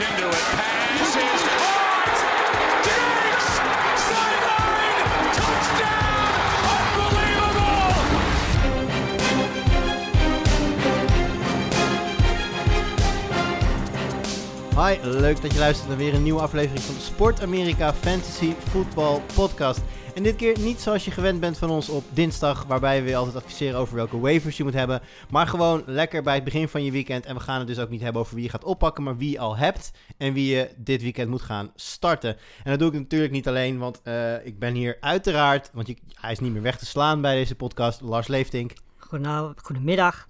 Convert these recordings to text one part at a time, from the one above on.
into! Hi, leuk dat je luistert naar weer een nieuwe aflevering van de Sport Amerika Fantasy Football Podcast. En dit keer niet zoals je gewend bent van ons op dinsdag, waarbij we je altijd adviseren over welke waivers je moet hebben. Maar gewoon lekker bij het begin van je weekend. En we gaan het dus ook niet hebben over wie je gaat oppakken, maar wie je al hebt en wie je dit weekend moet gaan starten. En dat doe ik natuurlijk niet alleen, want eh, ik ben hier uiteraard, want hij is niet meer weg te slaan bij deze podcast, Lars Leeftink. Goedemiddag.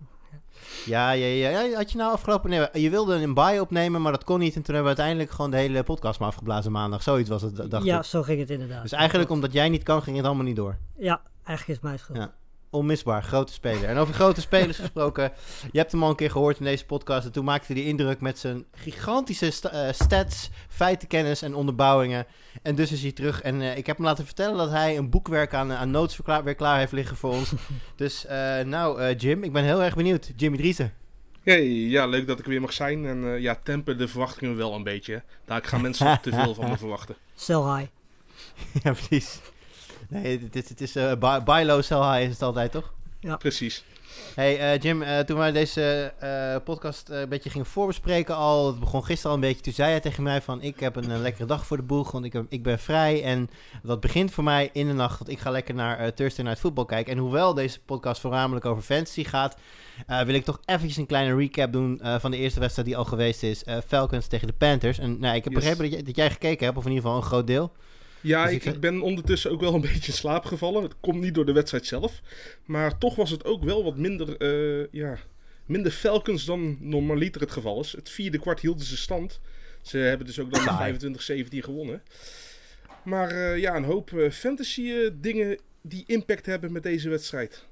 Ja, ja, ja, ja, had je nou afgelopen... Nee, je wilde een buy opnemen, maar dat kon niet. En toen hebben we uiteindelijk gewoon de hele podcast maar afgeblazen maandag. Zoiets was het, dacht ja, ik. zo ging het inderdaad. Dus eigenlijk omdat jij niet kan, ging het allemaal niet door. Ja, eigenlijk is het mijn schuld. Ja. Onmisbaar, grote speler. En over grote spelers gesproken, je hebt hem al een keer gehoord in deze podcast. En toen maakte hij indruk met zijn gigantische eh, stats, feitenkennis en onderbouwingen. En dus is hij terug. En eh, ik heb hem laten vertellen dat hij een boekwerk aan, aan notes weer klaar heeft liggen voor ons. dus eh, nou, eh, Jim, ik ben heel erg benieuwd. Jimmy Driessen. Hey, ja, leuk dat ik er weer mag zijn. En eh, ja, temper de verwachtingen wel een beetje. Daar gaan mensen te veel van me verwachten. Sell high. ja, precies. Nee, het is, het is eh, buy, buy low, sell high is het altijd, toch? Precies. Hey eh, Jim, eh, toen wij deze eh, podcast eh, een beetje gingen voorbespreken al, het begon gisteren al een beetje, toen zei hij tegen mij van ik heb een, lekkere dag voor de boeg, want ik, heb, ik ben vrij en dat begint voor mij in de nacht, want ik ga lekker naar eh, Thursday Night Football kijken. En hoewel deze podcast voornamelijk over fantasy gaat, eh, wil ik toch eventjes een kleine recap doen eh, van de eerste wedstrijd die al geweest is, eh, Falcons tegen de Panthers. En nou, ik heb Yes. begrepen dat jij, dat jij gekeken hebt, of in ieder geval een groot deel. Ja, Dus ik, ik ben ondertussen ook wel een beetje in slaap gevallen. Het komt niet door de wedstrijd zelf. Maar toch was het ook wel wat minder, eh, ja, minder Falcons dan normaliter het geval is. Het vierde kwart hielden ze stand. Ze hebben dus ook dan met 25-17 gewonnen. Maar eh, ja, een hoop eh, fantasy eh, dingen die impact hebben met deze wedstrijd.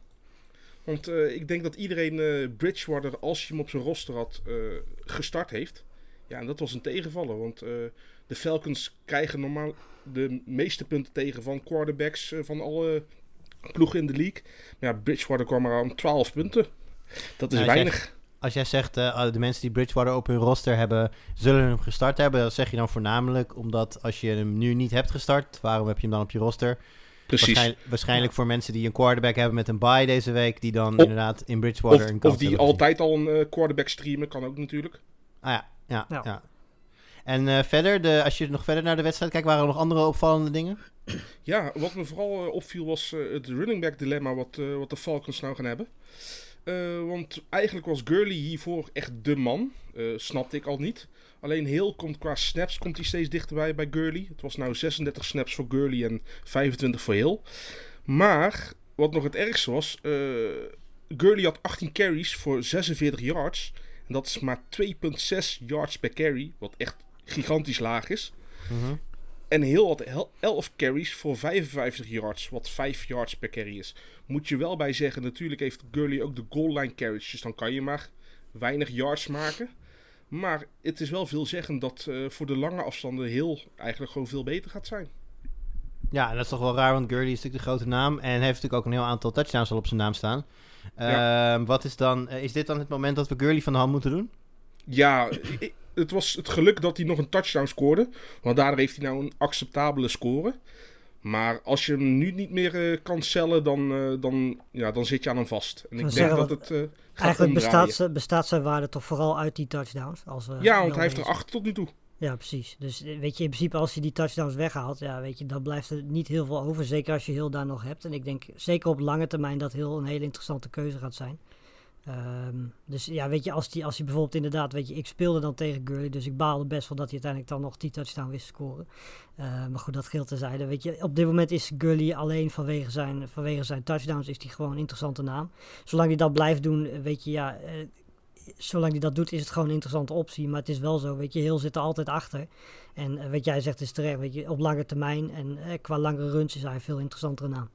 Want eh, ik denk dat iedereen eh, Bridgewater, als je hem op zijn roster had, eh, gestart heeft. Ja, en dat was een tegenvaller. Want eh, de Falcons krijgen normaal de meeste punten tegen van quarterbacks eh, van alle ploegen in de league. Maar ja, Bridgewater kwam er aan 12 punten. Dat is jij- weinig. Als jij zegt, eh, de mensen die Bridgewater op hun roster hebben, zullen hem gestart hebben. Dat zeg je dan voornamelijk omdat als je hem nu niet hebt gestart, waarom heb je hem dan op je roster? Precies. Waarschijnlijk, waarschijnlijk voor mensen die een quarterback hebben met een bye deze week, die dan Of- inderdaad in Bridgewater Of, een kans of die altijd al een eh, quarterback streamen, kan ook natuurlijk. Ah ja, ja, ja. Ja. En eh, verder, de, als je nog verder naar de wedstrijd kijkt, waren er nog andere opvallende dingen? Ja, wat me vooral eh, opviel was eh, het running back dilemma wat, wat de Falcons nou gaan hebben. Want eigenlijk was Gurley hiervoor echt de man. Snapte ik al niet. Alleen heel komt qua snaps komt hij steeds dichterbij bij Gurley. Het was nou 36 snaps voor Gurley en 25 voor Hill. Maar wat nog het ergste was, Gurley had 18 carries voor 46 yards. En dat is maar 2,6 yards per carry, wat echt gigantisch laag is. Mhm. En heel hel- 11 carries voor 55 yards, wat 5 yards per carry is. Moet je wel bij zeggen, natuurlijk heeft Gurley ook de goal line carries, dus dan kan je maar weinig yards maken. Maar het is wel veelzeggend dat eh, voor de lange afstanden heel eigenlijk gewoon veel beter gaat zijn. Ja, en dat is toch wel raar, want Gurley is natuurlijk de grote naam en heeft natuurlijk ook een heel aantal touchdowns al op zijn naam staan. Ehm, wat is dan, eh, is dit dan het moment dat we Gurley van de hand moeten doen? Ja, i- het was het geluk dat hij nog een touchdown scoorde, want daardoor heeft hij nou een acceptabele score. Maar als je hem nu niet meer eh, kan cellen, dan, eh, dan, ja, dan zit je aan hem vast. En ik denk zeggen, dat het eh, gaat Eigenlijk omdraaien. bestaat, bestaat zijn waarde toch vooral uit die touchdowns. Als Ja, want hij heeft er acht tot nu toe. Ja, precies. Dus weet je, in principe als je die touchdowns weghaalt, ja, weet je, dan blijft er niet heel veel over. Zeker als je heel daar nog hebt. En ik denk zeker op lange termijn dat heel een hele interessante keuze gaat zijn. Ehm, dus ja, weet je, als die, als die bijvoorbeeld inderdaad, weet je, ik speelde dan tegen Gurley, dus ik baalde best wel dat hij uiteindelijk dan nog die touchdown wist te scoren. Eh, maar goed, dat geldt terzijde. Weet je, op dit moment is Gurley alleen vanwege zijn, vanwege zijn touchdowns, is hij gewoon een interessante naam. Zolang hij dat blijft doen, weet je, ja, eh, zolang hij dat doet, is het gewoon een interessante optie. Maar het is wel zo, weet je, heel zit er altijd achter. En eh, wat jij zegt is terecht, weet je, op lange termijn en eh, qua langere runs is hij een veel interessantere naam.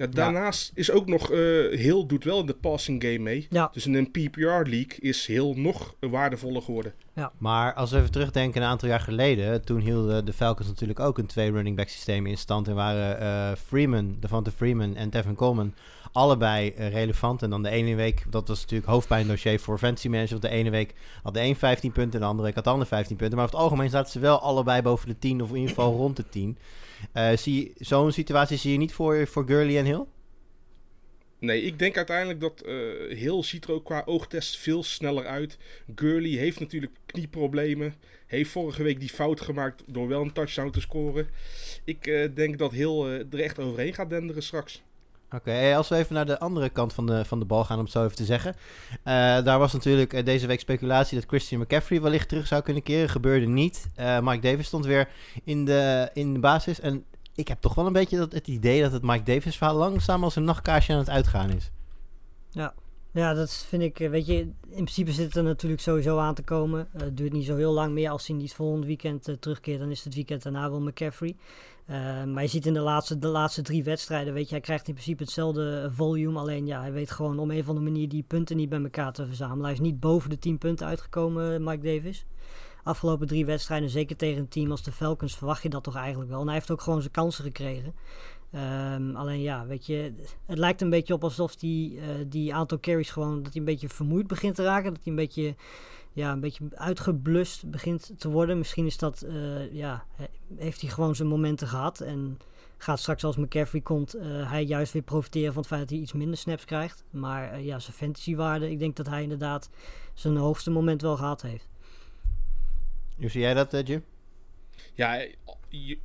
Ja, daarnaast is ook nog, uh, Hill doet wel in de passing game mee. Ja. Dus in een PPR-league is Hill nog waardevoller geworden. Ja. Maar als we even terugdenken een aantal jaar geleden, toen hielden de Falcons natuurlijk ook een twee running back systeem in stand. En waren uh, Freeman, Devonta Freeman en Tevin Coleman allebei uh, relevant. En dan de ene week, dat was natuurlijk hoofdpijndossier voor fantasy managers. Want de ene week had de een 15 punten en de andere week had de ander 15 punten. Maar over het algemeen zaten ze wel allebei boven de 10 of in ieder geval rond de 10. Uh, zie Zo'n situatie zie je niet voor, voor Gurley en Hill? Nee, ik denk uiteindelijk dat uh, er ook qua oogtest veel sneller uit. Gurley heeft natuurlijk knieproblemen. Heeft vorige week die fout gemaakt door wel een touchdown te scoren. Ik uh, denk dat Hill er echt overheen gaat denderen straks. Oké, als we even naar de andere kant van de, van de bal gaan, om het zo even te zeggen. Uh, daar was natuurlijk uh, deze week speculatie dat Christian McCaffrey wellicht terug zou kunnen keren. Gebeurde niet. Uh, Mike Davis stond weer in de, in de basis. En ik heb toch wel een beetje dat, het idee dat het Mike Davis verhaal langzaam als een nachtkaarsje aan het uitgaan is. Ja. Ja, dat vind ik, weet je, in principe zit het er natuurlijk sowieso aan te komen. Uh, het duurt niet zo heel lang meer. Als hij niet volgend weekend uh, terugkeert, dan is het weekend daarna wel McCaffrey. Maar je ziet in de laatste, de laatste drie wedstrijden, weet je, hij krijgt in principe hetzelfde volume. Alleen ja, hij weet gewoon om een of andere manier die punten niet bij elkaar te verzamelen. Hij is niet boven de 10 punten uitgekomen, Mike Davis. Afgelopen drie wedstrijden, zeker tegen een team als de Falcons, verwacht je dat toch eigenlijk wel. En hij heeft ook gewoon zijn kansen gekregen. Um, alleen ja, weet je, het lijkt een beetje op alsof die, uh, die aantal carries gewoon, dat hij een beetje vermoeid begint te raken. Dat hij een beetje, ja, een beetje uitgeblust begint te worden. Misschien is dat, uh, ja, heeft hij gewoon zijn momenten gehad. En gaat straks als McCaffrey komt, uh, hij juist weer profiteren van het feit dat hij iets minder snaps krijgt. Maar ja, zijn fantasywaarde, ik denk dat hij inderdaad zijn hoogste moment wel gehad heeft. Hoe zie jij dat, Jim? Ja,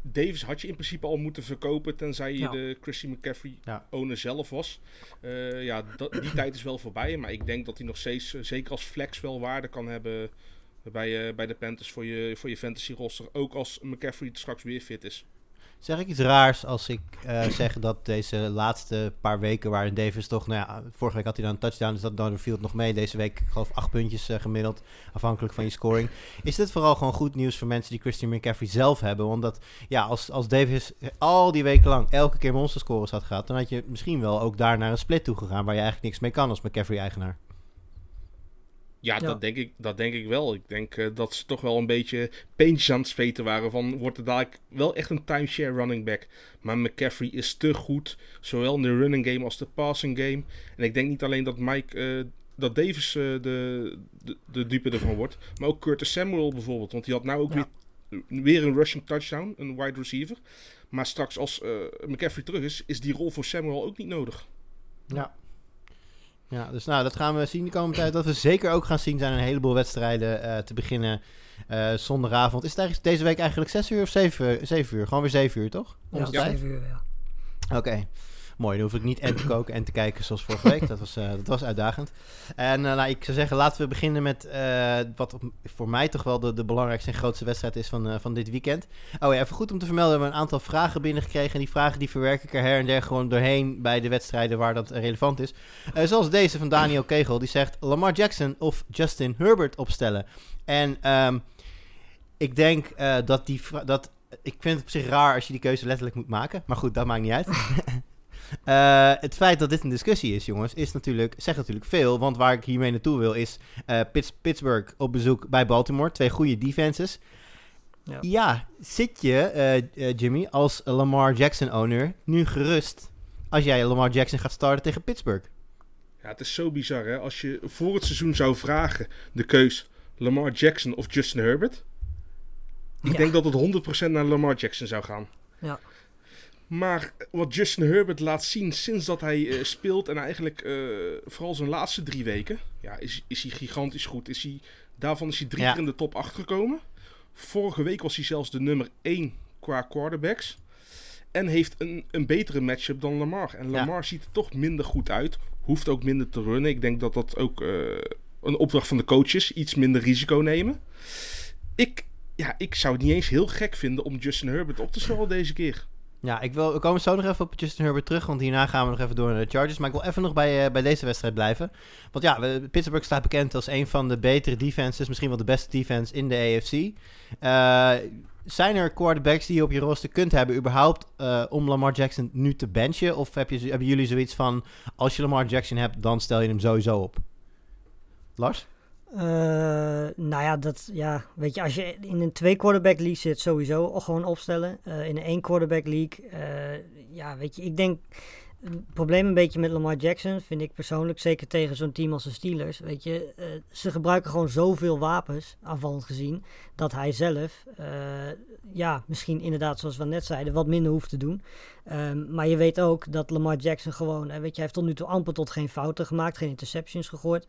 Davis had je in principe al moeten verkopen tenzij je ja. de Christy McCaffrey ja. owner zelf was. Uh, ja, dat, die tijd is wel voorbij, maar ik denk dat hij nog steeds, uh, zeker als flex, wel waarde kan hebben bij, uh, bij de Panthers voor je, voor je fantasy roster. Ook als McCaffrey straks weer fit is. Zeg ik iets raars als ik uh, zeg dat deze laatste paar weken waarin Davis toch, nou ja, vorige week had hij dan een touchdown, dus dat dan viel nog mee. Deze week, ik geloof, acht puntjes uh, gemiddeld, afhankelijk van je scoring. Is dit vooral gewoon goed nieuws voor mensen die Christian McCaffrey zelf hebben? Omdat, ja, als, als Davis al die weken lang elke keer monsterscores had gehad, dan had je misschien wel ook daar naar een split toe gegaan waar je eigenlijk niks mee kan als McCaffrey-eigenaar. Ja, ja, Dat, denk ik, dat denk ik wel. Ik denk uh, dat ze toch wel een beetje peentjes aan het zweten waren van... wordt het dadelijk wel echt een timeshare running back. Maar McCaffrey is te goed, zowel in de running game als de passing game. En ik denk niet alleen dat Mike... Uh, dat Davis uh, de, de, de dupe ervan wordt. Maar ook Curtis Samuel bijvoorbeeld. Want die had nou ook ja. weer, weer een rushing touchdown. Een wide receiver. Maar straks als McCaffrey terug is... is die rol voor Samuel ook niet nodig. Ja, ja, dus nou, dat gaan we zien de komende tijd. Dat we zeker ook gaan zien zijn een heleboel wedstrijden uh, te beginnen uh, zondagavond. Is het deze week eigenlijk 6 uur of 7, 7 uur? Gewoon weer 7 uur, toch? Ja, 7 uur, ja. Oké. Okay. Mooi, dan hoef ik niet en te koken en te kijken zoals vorige week. Dat was, uh, dat was uitdagend. En uh, nou, ik zou zeggen, laten we beginnen met uh, wat voor mij toch wel de, de belangrijkste en grootste wedstrijd is van, van dit weekend. Oh ja, even goed om te vermelden, we hebben een aantal vragen binnengekregen. En die vragen die verwerk ik er her en der gewoon doorheen bij de wedstrijden waar dat relevant is. zoals deze van Daniel Kegel, die zegt Lamar Jackson of Justin Herbert opstellen. En um, ik denk dat die... Dat, ik vind het op zich raar als je die keuze letterlijk moet maken. Maar goed, dat maakt niet uit. Uh, het feit dat dit een discussie is, jongens, is natuurlijk, zegt natuurlijk veel. Want waar ik hiermee naartoe wil is uh, Pitts, Pittsburgh op bezoek bij Baltimore. Twee goede defenses. Ja, ja zit je, uh, Jimmy, als Lamar Jackson-owner nu gerust als jij Lamar Jackson gaat starten tegen Pittsburgh? Ja, het is zo bizar, hè. Als je voor het seizoen zou vragen de keus Lamar Jackson of Justin Herbert... Ik ja. denk dat het 100% naar Lamar Jackson zou gaan. Ja. Maar wat Justin Herbert laat zien sinds dat hij uh, speelt en eigenlijk uh, vooral zijn laatste drie weken, ja, is, is hij gigantisch goed. Is hij, daarvan is hij drie ja. keer in de top 8 gekomen. Vorige week was hij zelfs de nummer 1 qua quarterbacks. En heeft een, een betere matchup dan Lamar. En Lamar ja. ziet er toch minder goed uit. Hoeft ook minder te runnen. Ik denk dat dat ook uh, een opdracht van de coaches. Iets minder risico nemen. Ik, ja, ik zou het niet eens heel gek vinden om Justin Herbert op te stellen deze keer. Ja, ik wil, we komen zo nog even op Justin Herbert terug, want hierna gaan we nog even door naar de Chargers. Maar ik wil even nog bij, uh, bij deze wedstrijd blijven. Want ja, we, Pittsburgh staat bekend als een van de betere defenses, misschien wel de beste defense in de AFC. Uh, zijn er quarterbacks die je op je roster kunt hebben, überhaupt, uh, om Lamar Jackson nu te benchen? Of heb je, hebben jullie zoiets van, als je Lamar Jackson hebt, dan stel je hem sowieso op? Lars? Uh, nou ja, dat, ja, weet je, als je in een twee quarterback league zit, sowieso gewoon opstellen. Uh, in een één quarterback league, uh, ja, weet je, ik denk, het probleem een beetje met Lamar Jackson, vind ik persoonlijk, zeker tegen zo'n team als de Steelers, weet je, uh, ze gebruiken gewoon zoveel wapens, aanvallend gezien, dat hij zelf, uh, ja, misschien inderdaad, zoals we net zeiden, wat minder hoeft te doen. Um, maar je weet ook dat Lamar Jackson gewoon, weet je, hij heeft tot nu toe amper tot geen fouten gemaakt, geen interceptions gegooid.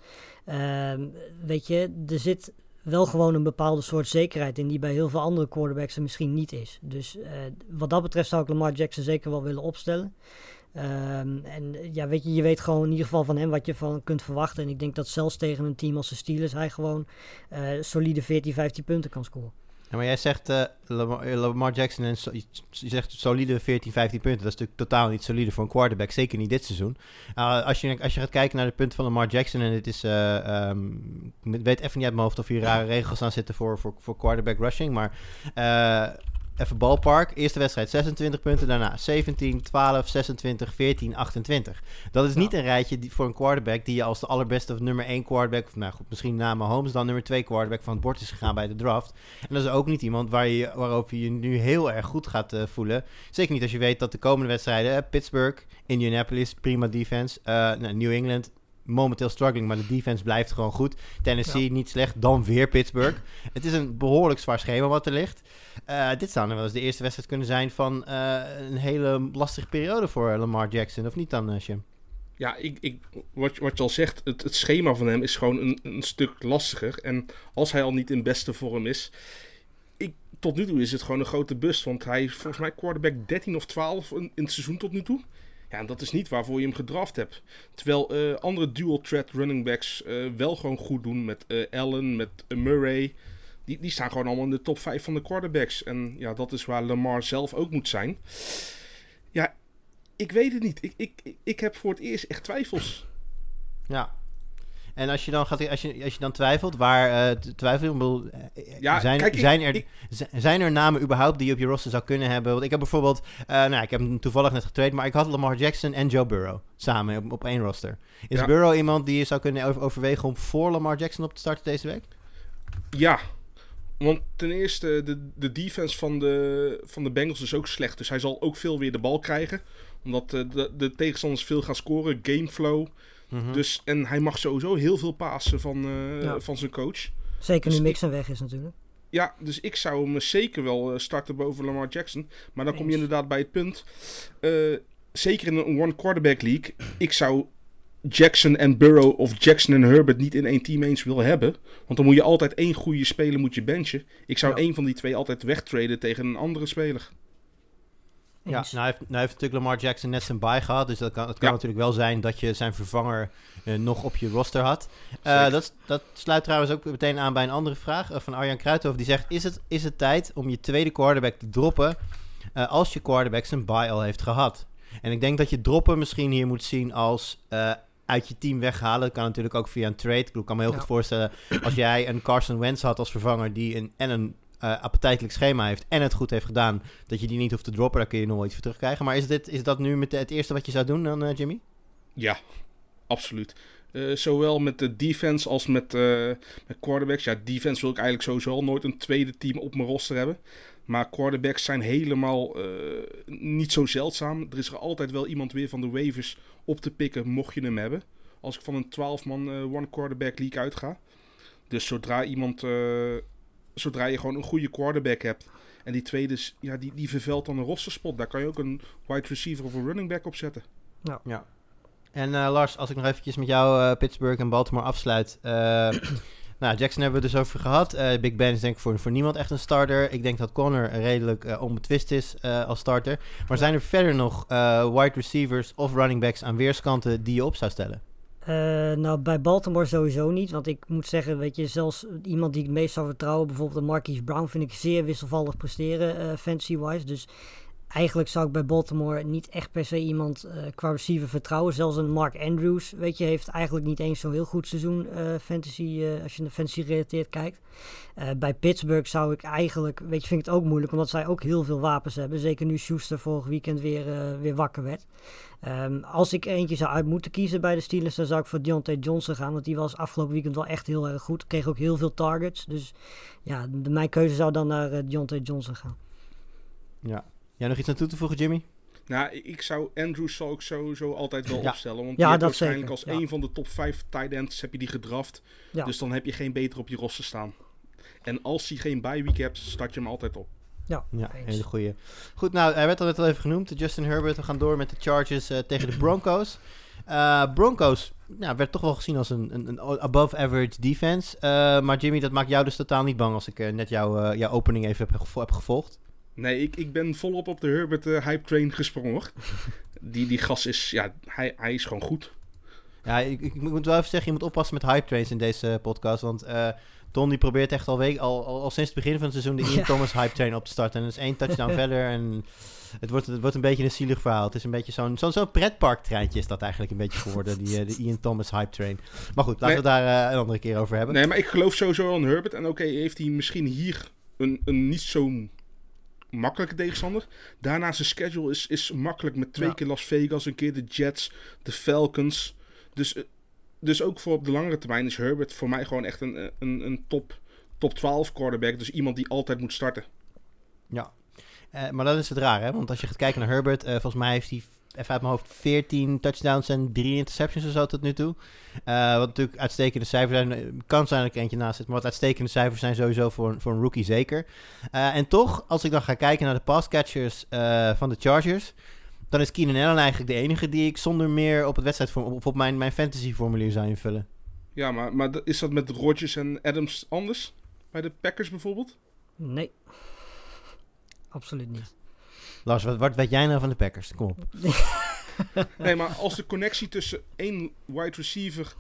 Um, weet je, er zit wel gewoon een bepaalde soort zekerheid in die bij heel veel andere quarterbacks er misschien niet is. Dus wat dat betreft zou ik Lamar Jackson zeker wel willen opstellen. Um, en ja, weet je, je weet gewoon in ieder geval van hem wat je van kunt verwachten. En ik denk dat zelfs tegen een team als de Steelers hij gewoon uh, solide 14, 15 punten kan scoren. Ja, maar jij zegt uh, Lamar, Lamar, Jackson en je zegt solide 14, 15 punten. Dat is natuurlijk totaal niet solide voor een quarterback. Zeker niet dit seizoen. Als, je, als je gaat kijken naar de punten van Lamar Jackson. En het is. Um, ik weet even niet uit mijn hoofd of hier rare regels aan zitten voor, voor, voor quarterback rushing. Maar even ballpark. Eerste wedstrijd 26 punten, daarna 17, 12, 26, 14, 28. Dat is niet een rijtje die, voor een quarterback die je als de allerbeste of nummer 1 quarterback, of nou goed, misschien na Mahomes dan nummer 2 quarterback van het bord is gegaan bij de draft. En dat is ook niet iemand waar je, waarover je je nu heel erg goed gaat uh, voelen. Zeker niet als je weet dat de komende wedstrijden, uh, Pittsburgh, Indianapolis, prima defense, uh, nou, New England, momenteel struggling, maar de defense blijft gewoon goed. Tennessee ja. niet slecht, dan weer Pittsburgh. het is een behoorlijk zwaar schema wat er ligt. Uh, dit zou nou wel eens de eerste wedstrijd kunnen zijn van uh, een hele lastige periode voor Lamar Jackson, of niet dan, Jim? Ja, ik, ik, wat, wat je al zegt, het, schema van hem is gewoon een, een stuk lastiger. En als hij al niet in beste vorm is, ik, tot nu toe is het gewoon een grote bust. Want hij is volgens mij quarterback 13 of 12 in, het seizoen tot nu toe. Ja, en dat is niet waarvoor je hem gedraft hebt. Terwijl andere dual threat running backs wel gewoon goed doen met Allen, met Murray. Die, die staan gewoon allemaal in de top 5 van de quarterbacks. En ja, dat is waar Lamar zelf ook moet zijn. Ja, ik weet het niet. Ik, ik, ik heb voor het eerst echt twijfels. Ja. En als je dan, gaat, als je, als je dan twijfelt, waar uh, twijfel je? Bedoel, ja, zijn, kijk, zijn, er, ik, zijn er namen überhaupt die je op je roster zou kunnen hebben? Want ik heb bijvoorbeeld, uh, nou, ik heb hem toevallig net getraind, maar ik had Lamar Jackson en Joe Burrow samen op, op één roster. Is ja. Burrow iemand die je zou kunnen over, overwegen om voor Lamar Jackson op te starten deze week? Ja, want ten eerste, de, de defense van de, van de Bengals is ook slecht. Dus hij zal ook veel weer de bal krijgen. Omdat de, de, de tegenstanders veel gaan scoren. Gameflow. Mm -hmm. dus, en hij mag sowieso heel veel passen van, uh, ja. van zijn coach. Zeker dus nu Mixon weg is natuurlijk. Ja, dus ik zou hem zeker wel starten boven Lamar Jackson. Maar dan kom je inderdaad bij het punt. Uh, zeker in een one quarterback league. Ik zou Jackson en Burrow of Jackson en Herbert niet in één team eens wil hebben. Want dan moet je altijd één goede speler moet je benchen. Ik zou ja. één van die twee altijd wegtraden tegen een andere speler. Ja, nou heeft, nou heeft natuurlijk Lamar Jackson net zijn bye gehad. Dus dat kan, het kan ja. natuurlijk wel zijn dat je zijn vervanger uh, nog op je roster had. Uh, dat, dat, sluit trouwens ook meteen aan bij een andere vraag uh, van Arjan Kruithoff. Die zegt, is het, is het tijd om je tweede quarterback te droppen als je quarterback zijn bye al heeft gehad? En ik denk dat je droppen misschien hier moet zien als uit je team weghalen. Dat kan natuurlijk ook via een trade. Ik kan me heel ja. goed voorstellen, als jij een Carson Wentz had als vervanger die een, en een uh, appetijtelijk schema heeft en het goed heeft gedaan, dat je die niet hoeft te droppen, daar kun je nog wel iets voor terugkrijgen. Maar is, dit, is dat nu met de, het eerste wat je zou doen dan, uh, Jimmy? Ja, absoluut. Uh, zowel met de defense als met, met quarterbacks. Ja, defense wil ik eigenlijk sowieso al nooit een tweede team op mijn roster hebben. Maar quarterbacks zijn helemaal niet zo zeldzaam. Er is er altijd wel iemand weer van de waivers op te pikken, mocht je hem hebben. Als ik van een 12-man one quarterback league uitga. Dus zodra iemand zodra je gewoon een goede quarterback hebt. En die tweede, ja, die, die vervelt dan een rosterspot. Daar kan je ook een wide receiver of een running back op zetten. Ja. ja. En uh, Lars, als ik nog eventjes met jou uh, Pittsburgh en Baltimore afsluit. Nou, Jackson hebben we dus over gehad. Big Ben is denk ik voor, voor niemand echt een starter. Ik denk dat Connor redelijk onbetwist is als starter. Maar zijn er verder nog wide receivers of running backs aan weerskanten die je op zou stellen? Nou, bij Baltimore sowieso niet. Want ik moet zeggen, weet je, zelfs iemand die ik het meest zou vertrouwen, bijvoorbeeld Marquise Brown, vind ik zeer wisselvallig presteren, fantasy-wise. Dus eigenlijk zou ik bij Baltimore niet echt per se iemand uh, qua receiver vertrouwen. Zelfs een Mark Andrews, weet je, heeft eigenlijk niet eens zo'n heel goed seizoen uh, fantasy, uh, als je naar fantasy gerelateerd kijkt. bij Pittsburgh zou ik eigenlijk, weet je, vind ik het ook moeilijk, omdat zij ook heel veel wapens hebben. Zeker nu Schuster vorig weekend weer, weer wakker werd. Um, als ik eentje zou uit moeten kiezen bij de Steelers, dan zou ik voor Deontay Johnson gaan. Want die was afgelopen weekend wel echt heel erg goed. Kreeg ook heel veel targets. Dus ja, mijn keuze zou dan naar Deontay Johnson gaan. Ja. Jij nog iets aan toe te voegen, Jimmy? Nou, ik zou Andrews zou ik sowieso altijd wel ja. opstellen. Want ja, dat waarschijnlijk zeker. als ja. een van de top 5 tight ends heb je die gedraft. Ja. Dus dan heb je geen beter op je roster staan. En als hij geen bye week hebt, start je hem altijd op. Ja, Ja, eens. hele goeie. Goed, nou, hij werd al net al even genoemd. Justin Herbert. We gaan door met de Chargers eh, tegen de Broncos. Eh, Broncos nou, werd toch wel gezien als een, een, een above average defense. Eh, maar Jimmy, dat maakt jou dus totaal niet bang als ik net jou, eh, jouw opening even heb, gevo- heb gevolgd. Nee, ik, ik ben volop op de Herbert eh, hype train gesprongen. die, die gas is, ja, hij, hij is gewoon goed. Ja, ik, ik moet wel even zeggen, je moet oppassen met hype trains in deze podcast. Want eh Don die probeert echt al, week, al, al, al sinds het begin van het seizoen de Ian Ja. Thomas hype train op te starten. En dat is één touchdown verder en het wordt, het wordt een beetje een zielig verhaal. Het is een beetje zo'n zo'n zo'n pretparktreintje is dat eigenlijk een beetje geworden, die, eh, de Ian Thomas hype train. Maar goed, laten Nee. we daar eh, een andere keer over hebben. Nee, maar ik geloof sowieso aan Herbert. En oké, heeft hij misschien hier een, een niet zo makkelijke tegenstander. Daarna zijn schedule is, is makkelijk met twee Ja. keer Las Vegas, een keer de Jets, de Falcons. Dus, eh, dus ook voor op de langere termijn is Herbert voor mij gewoon echt een, een, een top, top 12 quarterback. Dus iemand die altijd moet starten. Ja, Eh, maar dat is het raar, hè? Want als je gaat kijken naar Herbert, eh, volgens mij heeft hij, even uit mijn hoofd, 14 touchdowns en 3 interceptions of zo tot nu toe. Eh, wat natuurlijk uitstekende cijfers zijn. Eh, Kan zijn dat ik eentje naast zit, maar wat uitstekende cijfers zijn sowieso voor, een- voor een rookie zeker. Eh, en toch, als ik dan ga kijken naar de passcatchers eh van de Chargers, dan is Keenan Allen eigenlijk de enige die ik zonder meer op het wedstrijd of op mijn, mijn fantasy formulier zou invullen. Ja, maar, maar is dat met Rodgers en Adams anders? Bij de Packers bijvoorbeeld? Nee. Absoluut niet. Lars, wat, wat weet jij nou van de Packers? Kom op. Nee, maar als de connectie tussen één wide receiver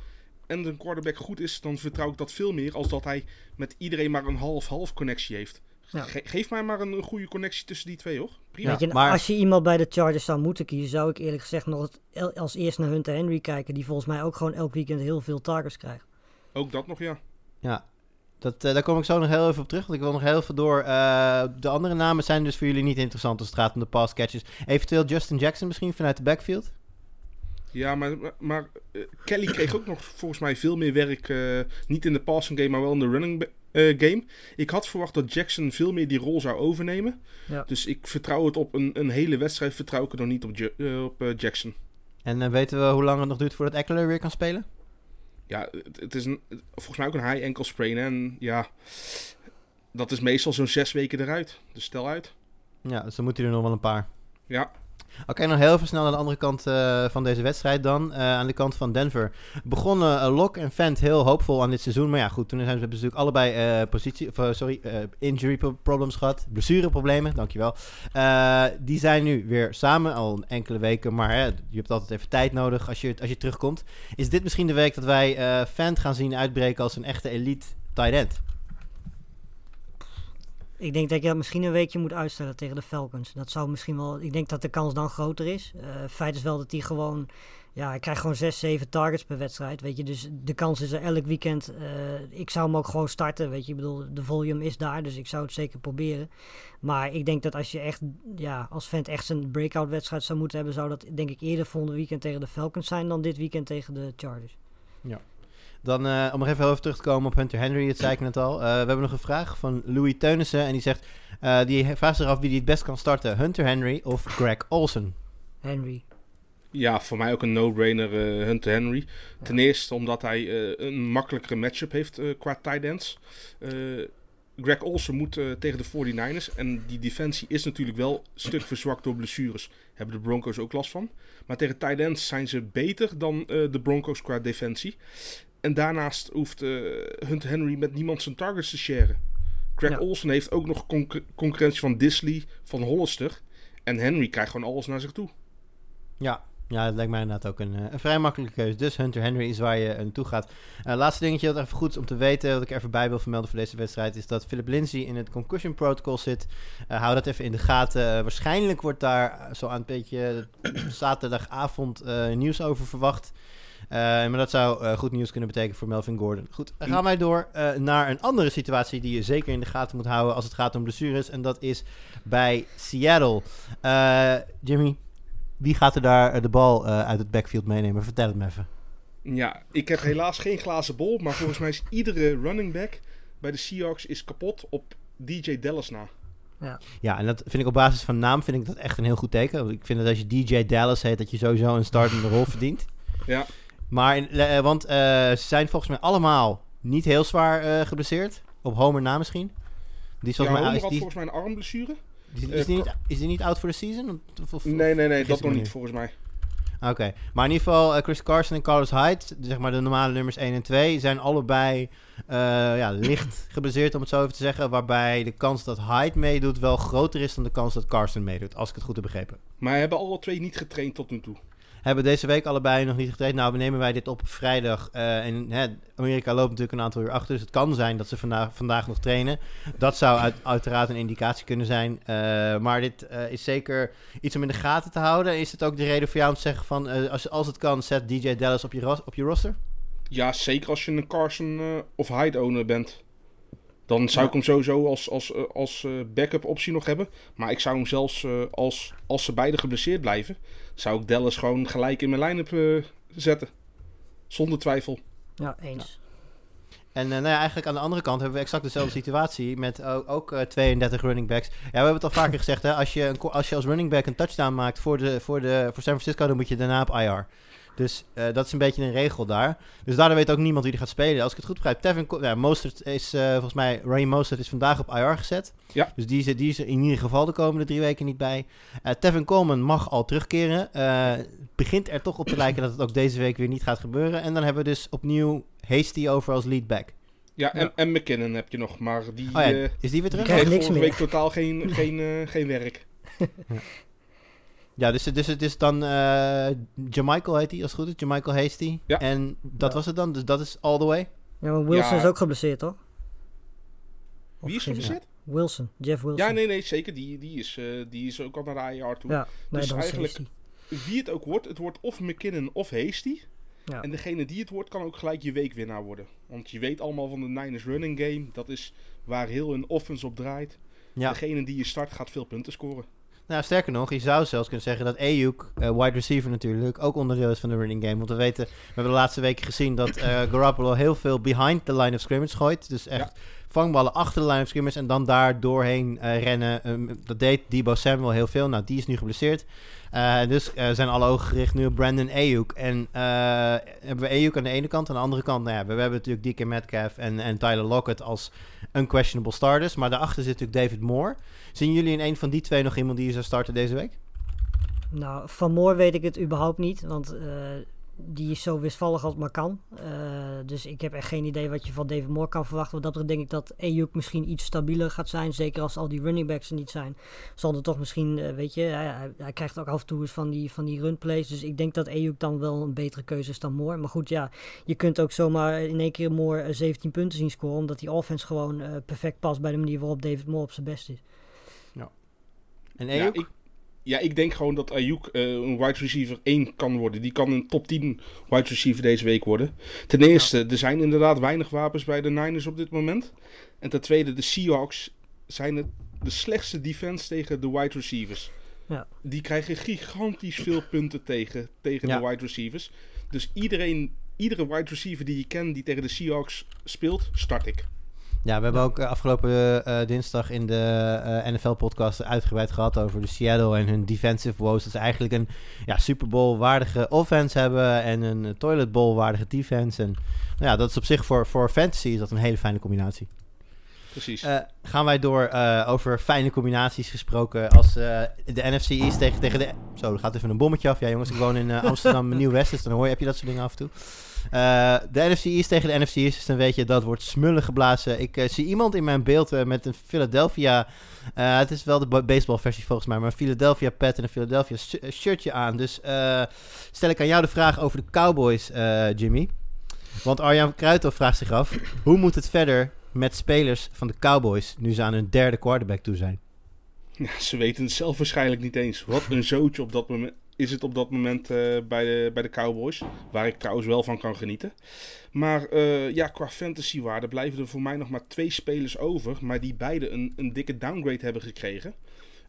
en een quarterback goed is, dan vertrouw ik dat veel meer als dat hij met iedereen maar een half-half connectie heeft. Ja. Ge- geef mij maar een, een goede connectie tussen die twee, hoor. Prima. Ja. Weet je, maar- Als je iemand bij de Chargers zou moeten kiezen, zou ik eerlijk gezegd nog het el- als eerst naar Hunter Henry kijken. Die volgens mij ook gewoon elk weekend heel veel targets krijgt. Ook dat nog, ja. Ja, dat, eh, daar kom ik zo nog heel even op terug. Want ik wil nog heel even door. Eh, de andere namen zijn dus voor jullie niet interessant als het gaat om de pass catches. Eventueel Justin Jackson misschien vanuit de backfield. Ja, maar, maar, maar, eh, Kelly kreeg ook nog volgens mij veel meer werk. eh, niet in de passing game, maar wel in de running eh, game. Ik had verwacht dat Jackson veel meer die rol zou overnemen. Ja. Dus ik vertrouw het op een, een hele wedstrijd. Vertrouw ik er nog niet op, op Jackson. En weten we hoe lang het nog duurt voordat Eckler weer kan spelen? Ja, het, het is een, volgens mij ook een high ankle sprain. hè. En ja, dat is meestal zo'n zes weken eruit. Dus stel uit. Ja, dus dan moet hij er nog wel een paar. Ja, Oké, nog heel even snel naar de andere kant eh, van deze wedstrijd dan. Eh, aan de kant van Denver. Begonnen uh, Lok en Fent heel hoopvol aan dit seizoen. Maar ja, goed, toen hebben ze natuurlijk allebei positie, of, sorry, injury pro- problems gehad. Blessureproblemen, dankjewel. Die zijn nu weer samen, al enkele weken. Maar je hebt altijd even tijd nodig als je, als je terugkomt. Is dit misschien de week dat wij Fent gaan zien uitbreken als een echte elite tight end? Ik denk dat je dat misschien een weekje moet uitstellen tegen de Falcons. Dat zou misschien wel. Ik denk dat de kans dan groter is. Eh feit is wel dat hij gewoon. Ja, hij krijgt gewoon 6, 7 targets per wedstrijd. Weet je, dus de kans is er elk weekend. eh, ik zou hem ook gewoon starten. Weet je, ik bedoel, de volume is daar. Dus ik zou het zeker proberen. Maar ik denk dat als je echt. Ja, als vent echt zijn breakout wedstrijd zou moeten hebben. Zou dat denk ik eerder volgende weekend tegen de Falcons zijn. dan dit weekend tegen de Chargers. Dan eh, om nog even over terug te komen op Hunter Henry, dat zei ik net al. Eh, we hebben nog een vraag van Louis Teunissen. En die zegt, eh, die vraagt zich af wie die het best kan starten. Hunter Henry of Greg Olsen? Henry. ja voor mij ook een no-brainer eh, Hunter Henry. Ten eerste omdat hij eh, een makkelijkere matchup heeft eh, qua tight ends. Eh, Greg Olsen moet tegen de 49ers. En die defensie is natuurlijk wel een stuk verzwakt door blessures. Hebben de Broncos ook last van. Maar tegen tight ends zijn ze beter dan eh, de Broncos qua defensie. En daarnaast hoeft eh, Hunter Henry met niemand zijn targets te sharen. Greg Ja. Olsen heeft ook nog concur- concurrentie van Disley, van Hollister. En Henry krijgt gewoon alles naar zich toe. Ja, Ja, dat lijkt mij inderdaad ook een, eh, een vrij makkelijke keuze. Dus Hunter Henry is waar je uh, naartoe gaat. Uh, laatste dingetje dat even goed is om te weten, wat ik er even bij wil vermelden voor deze wedstrijd, is dat Philip Lindsay in het concussion protocol zit. Uh, hou dat even in de gaten. waarschijnlijk wordt daar zo aan een beetje zaterdagavond nieuws over verwacht. Maar dat zou goed nieuws kunnen betekenen voor Melvin Gordon. Goed, dan gaan wij door naar een andere situatie die je zeker in de gaten moet houden als het gaat om blessures. En dat is bij Seattle. Jimmy, wie gaat er daar eh, de bal uh, uit het backfield meenemen? Vertel het me even. Ja, ik heb helaas geen glazen bol. Maar volgens mij is iedere running back bij de Seahawks is kapot op DJ Dallas na. Ja. ja, en dat vind ik op basis van naam vind ik dat echt een heel goed teken. Ik vind dat als je DJ Dallas heet, dat je sowieso een startende rol verdient. Ja. Maar, uh, want uh, ze zijn volgens mij allemaal niet heel zwaar uh, geblesseerd. Op Homer na misschien. Die is volgens ja, mij, Homer had die... volgens mij een armblessure. Is, is, die niet, is die niet out voor de season? Of, of, nee, nee, nee, dat nog niet volgens mij. Oké, maar in ieder geval uh, Chris Carson en Carlos Hyde, zeg maar de normale nummers 1 en 2, zijn allebei uh, ja, licht gebaseerd om het zo even te zeggen. Waarbij de kans dat Hyde meedoet wel groter is dan de kans dat Carson meedoet, als ik het goed heb begrepen. Maar hebben alle twee niet getraind tot nu toe? Hebben deze week allebei nog niet getraind. Nou, nemen wij dit op vrijdag. Uh, en hè, Amerika loopt natuurlijk een aantal uur achter. Dus het kan zijn dat ze vandaag, vandaag nog trainen. Dat zou uit, uiteraard een indicatie kunnen zijn. Uh, maar dit uh, is zeker iets om in de gaten te houden. Is het ook de reden voor jou om te zeggen van... als, als het kan, zet DJ Dallas op je, op je roster? Ja, zeker als je een Carson of Hyde owner bent. Dan zou ik hem sowieso als, als, als backup optie nog hebben. Maar ik zou hem zelfs als, als ze beide geblesseerd blijven zou ik Dallas gewoon gelijk in mijn line-up zetten. Zonder twijfel. Ja, eens. En uh, nou ja, eigenlijk aan de andere kant hebben we exact dezelfde situatie met ook, ook uh, 32 running backs. Ja, we hebben het al vaker gezegd, hè, als, je een, als je als running back een touchdown maakt voor, de, voor, de, voor San Francisco, dan moet je daarna op IR. Dus uh, dat is een beetje een regel daar. Dus daardoor weet ook niemand wie die gaat spelen. Als ik het goed begrijp, Tevin ja, Mostert is uh, volgens mij, Ray Mostert is vandaag op IR gezet. Ja. Dus die is, die is er in ieder geval de komende drie weken niet bij. Uh, Tevin Coleman mag al terugkeren. begint er toch op te lijken dat het ook deze week weer niet gaat gebeuren. En dan hebben we dus opnieuw Hasty over als leadback. Ja, en, en McKinnon heb je nog, maar die, oh ja, is die weer terug? Die vorige week totaal geen, geen, geen werk. Ja, dus, dus het is dan uh, Jamichael heet hij, als het goed is. Jamichael Hasty. Ja. En dat was het dan, dus dat is all the way? Ja, maar Wilson ja. is ook geblesseerd, toch? Of Wie is geblesseerd? Wilson, Jeff Wilson. Ja, nee, nee, zeker. Die, die, is, uh, die is ook al naar de IR toe. Ja, nee, dus eigenlijk, wie het ook wordt, het wordt of McKinnon of Hasty. Ja. En degene die het wordt, kan ook gelijk je weekwinnaar worden. Want je weet allemaal van de Niners running game. Dat is waar heel een offense op draait. Ja. Degene die je start gaat veel punten scoren. Nou, sterker nog, je zou zelfs kunnen zeggen dat Ayuk, uh, wide receiver natuurlijk, ook onderdeel is van de running game. Want we weten, we hebben de laatste weken gezien dat uh, Garoppolo heel veel behind the line of scrimmage gooit. Dus echt. Vangballen achter de of scrimmage en dan daar doorheen uh, rennen. Um, dat deed Debo Samuel heel veel. Nou, die is nu geblesseerd. Uh, dus uh, zijn alle ogen gericht nu op Brandon Ayuk. En hebben we Ayuk aan de ene kant. Aan de andere kant, nou ja, we, hebben natuurlijk DK Metcalf en, en Tyler Lockett als unquestionable starters. Maar daarachter zit natuurlijk David Moore. Zien jullie in een van die twee nog iemand die zou starten deze week? Nou, van Moore weet ik het überhaupt niet. Want die is zo wisvallig als het maar kan. Uh, dus ik heb echt geen idee wat je van David Moore kan verwachten. Wat dat betreft denk ik dat Ayuk misschien iets stabieler gaat zijn. Zeker als al die running backs er niet zijn. Zal er toch misschien, uh, weet je, hij, hij, krijgt ook af en toe eens van die, van die runplays. Dus ik denk dat Ayuk dan wel een betere keuze is dan Moore. Maar goed, ja, je kunt ook zomaar in één keer Moore 17 punten zien scoren. Omdat die offense gewoon uh, perfect past bij de manier waarop David Moore op zijn best is. Ja. En Ayuk? Ja, ik ja, ik denk gewoon dat Ayuk uh, een wide receiver 1 kan worden. Die kan een top 10 wide receiver deze week worden. Ten eerste, ja. er zijn inderdaad weinig wapens bij de Niners op dit moment. En ten tweede, de Seahawks zijn het de slechtste defense tegen de wide receivers. Ja. Die krijgen gigantisch veel punten tegen, tegen ja. de wide receivers. Dus iedereen, iedere wide receiver die je kent die tegen de Seahawks speelt, start ik. Ja, we hebben ook uh, afgelopen uh, dinsdag in de uh, NFL-podcast uitgebreid gehad over de Seattle en hun defensive woes. Dat ze eigenlijk een ja, Super Bowl-waardige offense hebben en een Toilet Bowl-waardige defense. En nou ja, dat is op zich voor, voor fantasy is dat een hele fijne combinatie. precies. Eh, gaan wij door eh, over fijne combinaties gesproken als eh, de NFC East tegen, tegen de... Zo, er gaat even een bommetje af. Ja jongens, ik woon in eh, Amsterdam Nieuw-West, dus dan hoor je, heb je dat soort dingen af en toe. Eh, de NFC East tegen de NFC East, dus dan weet je, dat wordt smullen geblazen. Ik eh, zie iemand in mijn beeld eh, met een Philadelphia... het is wel de ba- baseballversie volgens mij, maar een Philadelphia pet en een Philadelphia sh- shirtje aan. Dus stel ik aan jou de vraag over de Cowboys, Jimmy. Want Arjan Kruithoff vraagt zich af, hoe moet het verder met spelers van de Cowboys nu ze aan hun derde quarterback toe zijn? Ja, ze weten het zelf waarschijnlijk niet eens. Wat een zootje op dat moment is het op dat moment eh, bij, de, bij de Cowboys. Waar ik trouwens wel van kan genieten. Maar eh, ja, qua fantasywaarde blijven er voor mij nog maar twee spelers over. Maar die beide een, een dikke downgrade hebben gekregen.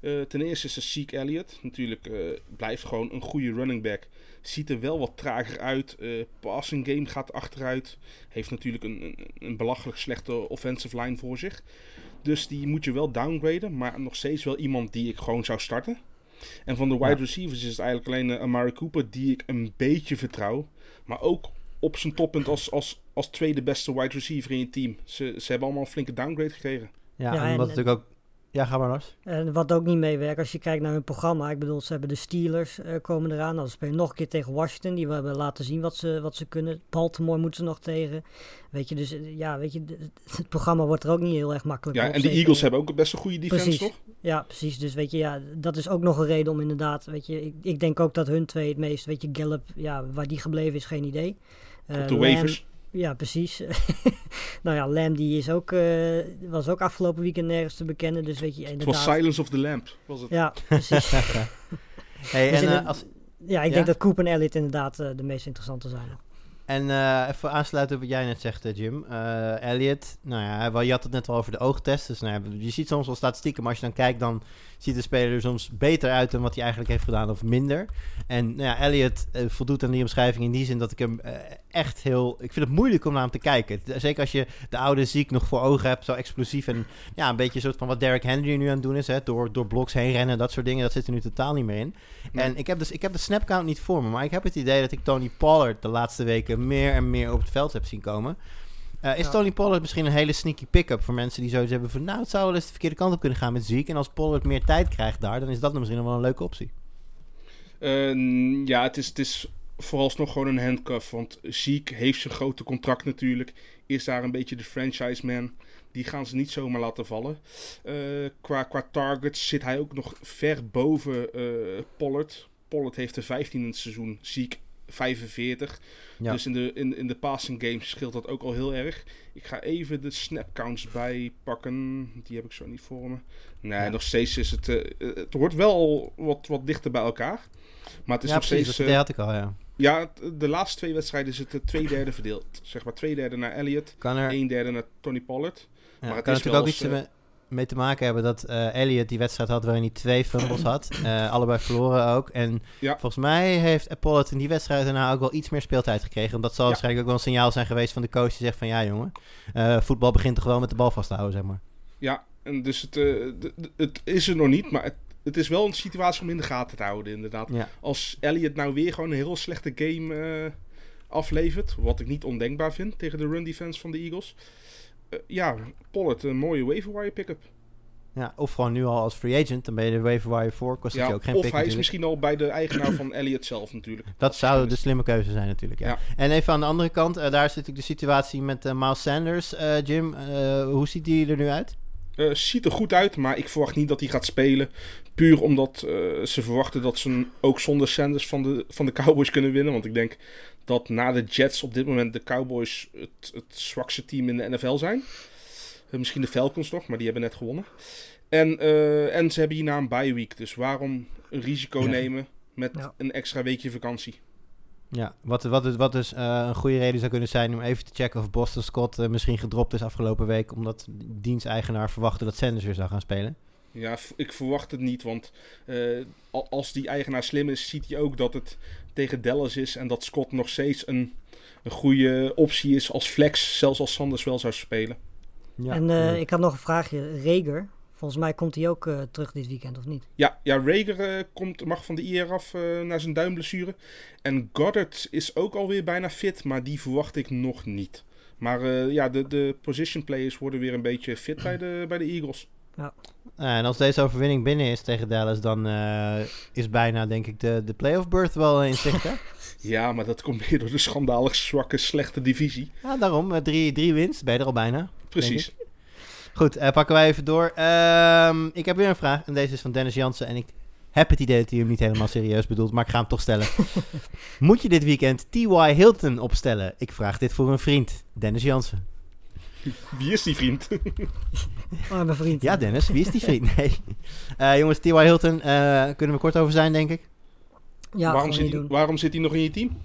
Eh, ten eerste is er Zeke Elliott. Natuurlijk blijft gewoon een goede running back. Ziet er wel wat trager uit. Passing game gaat achteruit. Heeft natuurlijk een, een, een belachelijk slechte offensive line voor zich. Dus die moet je wel downgraden. Maar nog steeds wel iemand die ik gewoon zou starten. En van de wide Ja. receivers is het eigenlijk alleen uh, Amari Cooper die ik een beetje vertrouw. Maar ook op zijn toppunt als, als, als tweede beste wide receiver in je team. Ze, ze hebben allemaal een flinke downgrade gekregen. Ja, Ja, en, en- wat natuurlijk ook... Ja, ga maar Lars. En wat ook niet meewerkt, als je kijkt naar hun programma. Ik bedoel, ze hebben de Steelers eh, komen eraan. Nou, ze spelen nog een keer tegen Washington. Die we hebben laten zien wat ze, wat ze kunnen. Baltimore moeten ze nog tegen. Weet je, dus eh, ja, weet je, het programma wordt er ook niet heel erg makkelijk Ja, op. en de Eagles hebben ook best een goede defense, Precies. toch? Ja, precies. Dus weet je, ja, dat is ook nog een reden om inderdaad, weet je, ik, ik denk ook dat hun twee het meest, weet je, Gallup, ja, waar die gebleven is, geen idee. Eh, Op de waivers. Ja, precies. nou ja, Lamb die is ook, eh, was ook afgelopen weekend nergens te bekennen, dus weet je, Het inderdaad. was Silence of the Lamp, was het. Ja, precies. Hey, Dus en eh, het- als, ja, ik Ja? denk dat Cooper en Elliott inderdaad eh, de meest interessante zijn. En eh, even aansluiten op wat jij net zegt, eh, Jim. Eh Elliot, nou ja, je had het net al over de oogtest. Dus nou ja, je ziet soms wel statistieken, maar als je dan kijkt, dan ziet de speler er soms beter uit dan wat hij eigenlijk heeft gedaan of minder. En nou ja, Elliot voldoet aan die omschrijving in die zin dat ik hem echt heel... Ik vind het moeilijk om naar hem te kijken. Zeker als je de oude ziek nog voor ogen hebt, zo explosief. En ja, een beetje een soort van wat Derrick Henry nu aan het doen is. Hè, door, door bloks heen rennen, dat soort dingen. Dat zit er nu totaal niet meer in. Nee. En ik heb, dus, ik heb de snapcount niet voor me, maar ik heb het idee dat ik Tony Pollard de laatste weken meer en meer op het veld heb zien komen. Eh, is Ja. Tony Pollard misschien een hele sneaky pick-up voor mensen die zoiets hebben van... nou, het zou wel eens de verkeerde kant op kunnen gaan met Ziek. En als Pollard meer tijd krijgt daar, dan is dat dan misschien nog wel een leuke optie. Eh, ja, het is, het is vooralsnog gewoon een handcuff. Want Ziek heeft zijn grote contract natuurlijk. Is daar een beetje de franchise man. Die gaan ze niet zomaar laten vallen. Eh, qua, qua targets zit hij ook nog ver boven eh, Pollard. Pollard heeft er 15 in het seizoen. Ziek 45. Ja. Dus in de, in, in de passing games scheelt dat ook al heel erg. Ik ga even de snap counts bijpakken. Die heb ik zo niet voor me. Nee, Ja. nog steeds is het... eh, eh, het wordt wel wat, wat dichter bij elkaar. Maar het is ja, nog precies, steeds... dat eh, had ik al, ja. ja, de laatste twee wedstrijden is het twee derde verdeeld. Zeg maar twee derde naar Elliott, Kan er, één derde naar Tony Pollard. ja, maar het kan is natuurlijk wel ook iets eens, mee, te maken hebben dat eh Elliot die wedstrijd had waarin hij twee fumbles had. Eh, allebei verloren ook. En Ja. volgens mij heeft Pollard in die wedstrijd daarna ook wel iets meer speeltijd gekregen. Want dat zal Ja. waarschijnlijk ook wel een signaal zijn geweest van de coach die zegt van... ja jongen, eh, voetbal begint toch wel met de bal vast te houden, zeg maar. Ja, en dus het, het is er nog niet, maar het, het is wel een situatie om in de gaten te houden inderdaad. Ja. Als Elliott nou weer gewoon een heel slechte game aflevert, wat ik niet ondenkbaar vind tegen de run defense van de Eagles. Eh, ja, Pollard, een mooie waiver wire pick-up. Ja, of gewoon nu al als free agent, dan ben je de waiver wire voor, kost het Ja, je ook geen of pick hij is misschien al bij de eigenaar van Elliott zelf natuurlijk. Dat zou de slimme keuze zijn natuurlijk, ja. Ja. En even aan de andere kant, eh, daar zit natuurlijk de situatie met eh, Miles Sanders. Jim, hoe ziet die er nu uit? Ziet er goed uit, maar ik verwacht niet dat hij gaat spelen. Puur omdat ze verwachten dat ze ook zonder Sanders van de, van de Cowboys kunnen winnen. Want ik denk dat na de Jets op dit moment de Cowboys het, het zwakste team in de NFL zijn. Eh, misschien de Falcons nog, maar die hebben net gewonnen. En, eh, en ze hebben hierna een bye week. Dus waarom een risico Ja. nemen met Ja. een extra weekje vakantie? Ja, wat, wat, wat dus eh, een goede reden zou kunnen zijn om even te checken of Boston Scott misschien gedropt is afgelopen week. Omdat diensteigenaar verwachtte dat Sanders weer zou gaan spelen. Ja, ik verwacht het niet, want eh, al- als die eigenaar slim is, ziet hij ook dat het tegen Dallas is en dat Scott nog steeds een, een goede optie is als flex, zelfs als Sanders wel zou spelen. Ja. en eh, ik had nog een vraagje. Reger, volgens mij komt hij ook eh, terug dit weekend, of niet? Ja, ja Rager eh, komt, mag van de IR af eh, naar zijn duimblessure. En Goddard is ook alweer bijna fit, maar die verwacht ik nog niet. Maar eh, ja, de, de position players worden weer een beetje fit bij de, bij de Eagles. Uh, en als deze overwinning binnen is tegen Dallas, dan uh, is bijna, denk ik, de, de playoff berth wel in zicht, hè? ja, maar dat komt meer door de schandalig zwakke, slechte divisie. Ja, daarom. Uh, drie, drie wins, ben je er al bijna. Precies. Goed, pakken wij even door. Um, ik heb weer een vraag en deze is van Dennis Jansen en ik heb het idee dat hij hem niet helemaal serieus bedoelt, maar ik ga hem toch stellen. Moet je dit weekend T.Y. Hilton opstellen? Ik vraag dit voor een vriend, Dennis Jansen. Wie is die vriend? oh, mijn vriend. Ja, Dennis, wie is die vriend? Nee. Uh, jongens, T.Y. Hilton, uh, kunnen we kort over zijn, denk ik. Ja, waarom, zit hij, waarom zit hij nog in je team?